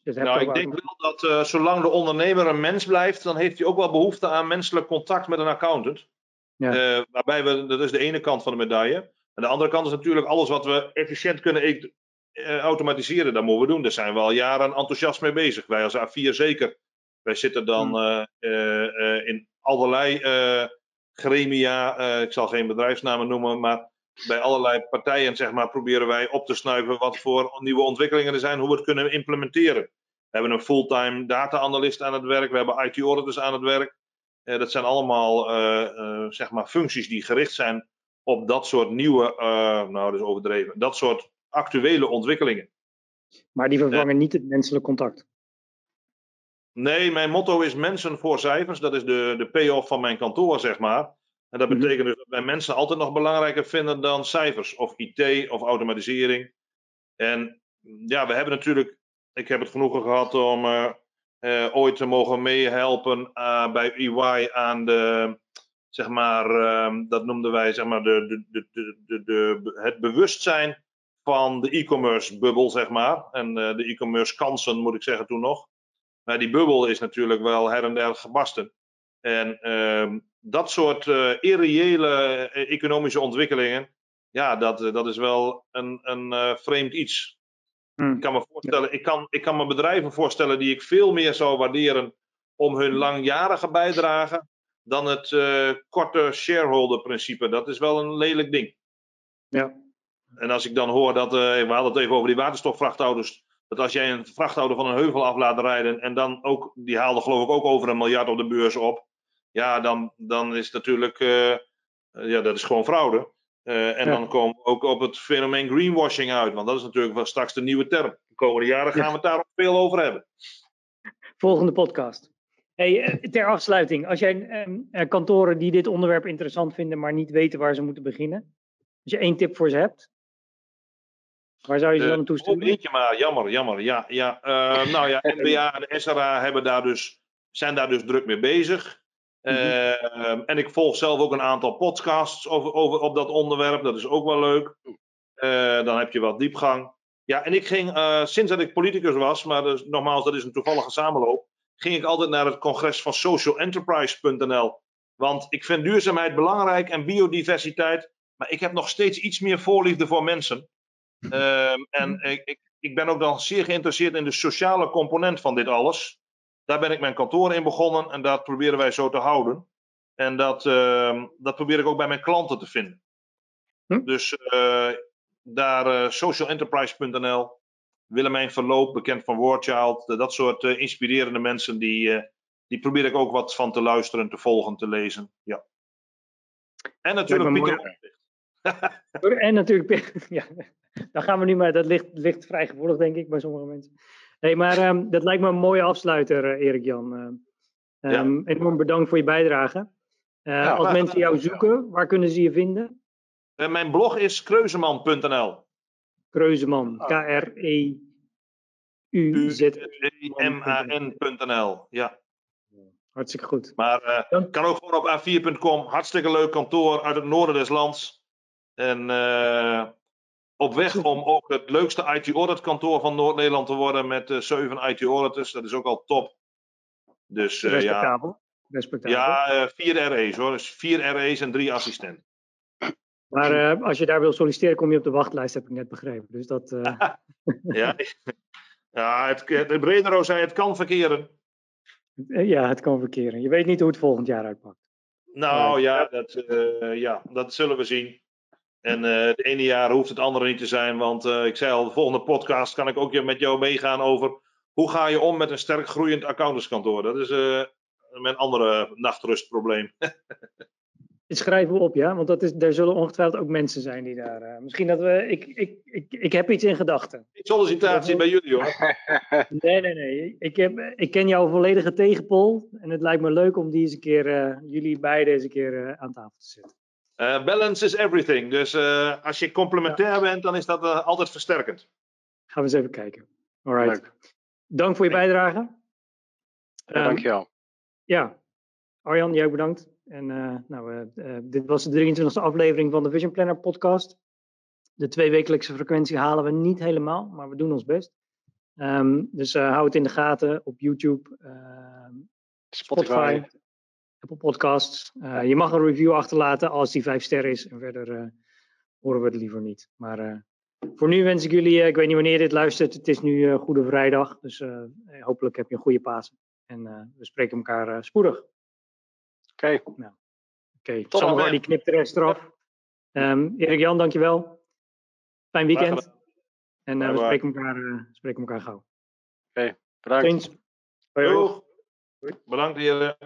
nou, ik denk wel dat uh, zolang de ondernemer een mens blijft, dan heeft hij ook wel behoefte aan menselijk contact met een accountant. Ja. Uh, waarbij we, dat is de ene kant van de medaille. En de andere kant is natuurlijk alles wat we efficiënt kunnen uh, automatiseren, dat moeten we doen. Daar zijn we al jaren enthousiast mee bezig. Wij als A4 zeker. Wij zitten dan hmm. in allerlei gremia, ik zal geen bedrijfsnamen noemen, maar bij allerlei partijen zeg maar, proberen wij op te snuiven wat voor nieuwe ontwikkelingen er zijn, hoe we het kunnen implementeren. We hebben een fulltime data-analyst aan het werk, we hebben IT-auditors aan het werk. Dat zijn allemaal uh, uh, zeg maar functies die gericht zijn op dat soort nieuwe, nou dat is overdreven, dat soort actuele ontwikkelingen. Maar die vervangen niet het menselijk contact? Nee, mijn motto is mensen voor cijfers. Dat is de, de payoff van mijn kantoor, zeg maar. En dat Mhm. betekent dus dat wij mensen altijd nog belangrijker vinden dan cijfers, of IT of automatisering. En ja, we hebben natuurlijk, ik heb het genoegen gehad om eh, eh, ooit te mogen meehelpen eh, bij EY aan de, zeg maar, ehm, dat noemden wij, zeg maar, de, de, de, de, de, de- het bewustzijn van de e-commerce bubbel, zeg maar. En de e-commerce kansen, moet ik zeggen, toen nog. Maar die bubbel is natuurlijk wel her en der gebarsten. En ehm, dat soort eh, irreële eh, economische ontwikkelingen, ja, dat, eh, dat is wel een, een vreemd iets. Hmm. Ik kan me voorstellen, ik kan, ik kan me bedrijven voorstellen die ik veel meer zou waarderen om hun langjarige bijdrage dan het korte shareholder principe. Dat is wel een lelijk ding. Ja. En als ik dan hoor dat, we hadden het even over die waterstofvrachtauto's, dat als jij een vrachtauto van een heuvel af laat rijden en dan ook, die haalde geloof ik ook over een miljard op de beurs op, ja, dan, dan is natuurlijk, eh, eh, ja, dat is gewoon fraude. Eh, en Ja. dan komen we ook op het fenomeen greenwashing uit, want dat is natuurlijk wel straks de nieuwe term. De komende jaren gaan we het daar ook veel over hebben. Volgende podcast. Hey, ter afsluiting, als jij ehm, eh, kantoren die dit onderwerp interessant vinden, maar niet weten waar ze moeten beginnen, als je één tip voor ze hebt, waar zou je ze dan naartoe sturen? eentje maar, jammer, jammer. Ja, ja. Eh, nou ja, NBA en SRA hebben daar dus, zijn daar dus druk mee bezig. Eh, en ik volg zelf ook een aantal podcasts over, over, op dat onderwerp. Dat is ook wel leuk. Eh, dan heb je wat diepgang. Ja, en ik ging, sinds dat ik politicus was, maar dus, nogmaals, dat is een toevallige samenloop, ging ik altijd naar het congres van socialenterprise.nl. Want ik vind duurzaamheid belangrijk en biodiversiteit, maar ik heb nog steeds iets meer voorliefde voor mensen. Ehm, en ik, ik, ik ben ook dan zeer geïnteresseerd in de sociale component van dit alles. Daar ben ik mijn kantoor in begonnen en dat proberen wij zo te houden. En dat, ehm, dat probeer ik ook bij mijn klanten te vinden. Hm. Dus eh, daar eh, socialenterprise.nl, Willemijn Verloop, bekend van Wordchild, eh, dat soort inspirerende mensen, die, die probeer ik ook wat van te luisteren, te volgen, te lezen. Ja. En natuurlijk Pieter. En natuurlijk, ja, daar gaan we nu maar, dat ligt, ligt vrij gevoelig denk ik bij sommige mensen. Nee, maar ehm, dat lijkt me een mooie afsluiter, eh, Erik Jan. Ehm, Ja. ehm, Enorm bedankt voor je bijdrage. Eh, Ja, als mensen jou zoeken, waar kunnen ze je vinden? En mijn blog is kreuzeman.nl. Kreuzeman, Oh. K-R-E-U-Z. U-M-A-N.nl. Ja. Hartstikke goed. Maar eh, Dank. kan ook gewoon op a4.com. Hartstikke leuk kantoor uit het noorden des lands. En eh, op weg om ook het leukste IT-audit kantoor van Noord-Nederland te worden met eh, zeven IT-auditors. Dat is ook al top. Dus eh, ja, Respectabel. Respectabel. ja vier RE's hoor. Dus vier RE's en drie assistenten. Maar als je daar wil solliciteren, kom je op de wachtlijst, heb ik net begrepen. Dus dat. Ja, ja het, het Bredero zei het kan verkeren. ja, het kan verkeren. Je weet niet hoe het volgend jaar uitpakt. Nou ja, dat, ja, dat zullen we zien. En eh, het ene jaar hoeft het andere niet te zijn. Want eh, ik zei al, de volgende podcast kan ik ook met jou meegaan over hoe ga je om met een sterk groeiend accountantskantoor. Dat is eh, mijn andere nachtrustprobleem. Dit schrijven we op, ja, want dat is, er zullen ongetwijfeld ook mensen zijn die daar. misschien dat we. Ik, ik, ik, ik heb iets in gedachten. Sollicitatie bij jullie hoor. Nee, nee, nee. Ik, heb, ik ken jouw volledige tegenpol. En het lijkt me leuk om die eens een keer, eh, jullie beiden eens een keer aan tafel te zetten. Eh, balance is everything. Dus eh, als je complementair bent, dan is dat eh, altijd versterkend. Gaan we eens even kijken. Alright. Leuk. Dank voor je bijdrage. Ja, Ehm, dankjewel. Ja, Arjan, jij ook bedankt. En eh, nou, dit was de 23e aflevering van de Vision Planner podcast. De tweewekelijkse frequentie halen we niet helemaal, maar we doen ons best. Ehm, dus eh, hou het in de gaten op YouTube, ehm, Spotify. Spotify, Apple Podcasts. Eh, je mag een review achterlaten als die vijf sterren is. En verder eh, horen we het liever niet. Maar eh, voor nu wens ik jullie, ik weet niet wanneer je dit luistert, het is nu Goede Vrijdag. Dus hopelijk heb je een goede Pasen. En we spreken elkaar spoedig. Oké, Oké, Tot Samuel dan, die knipt de rest eraf. Ehm Erik Jan, dankjewel. Fijn weekend. En we spreken elkaar, spreken elkaar gauw. bedankt. Eens. Hoi, hoi. Doeg. Bedankt heren.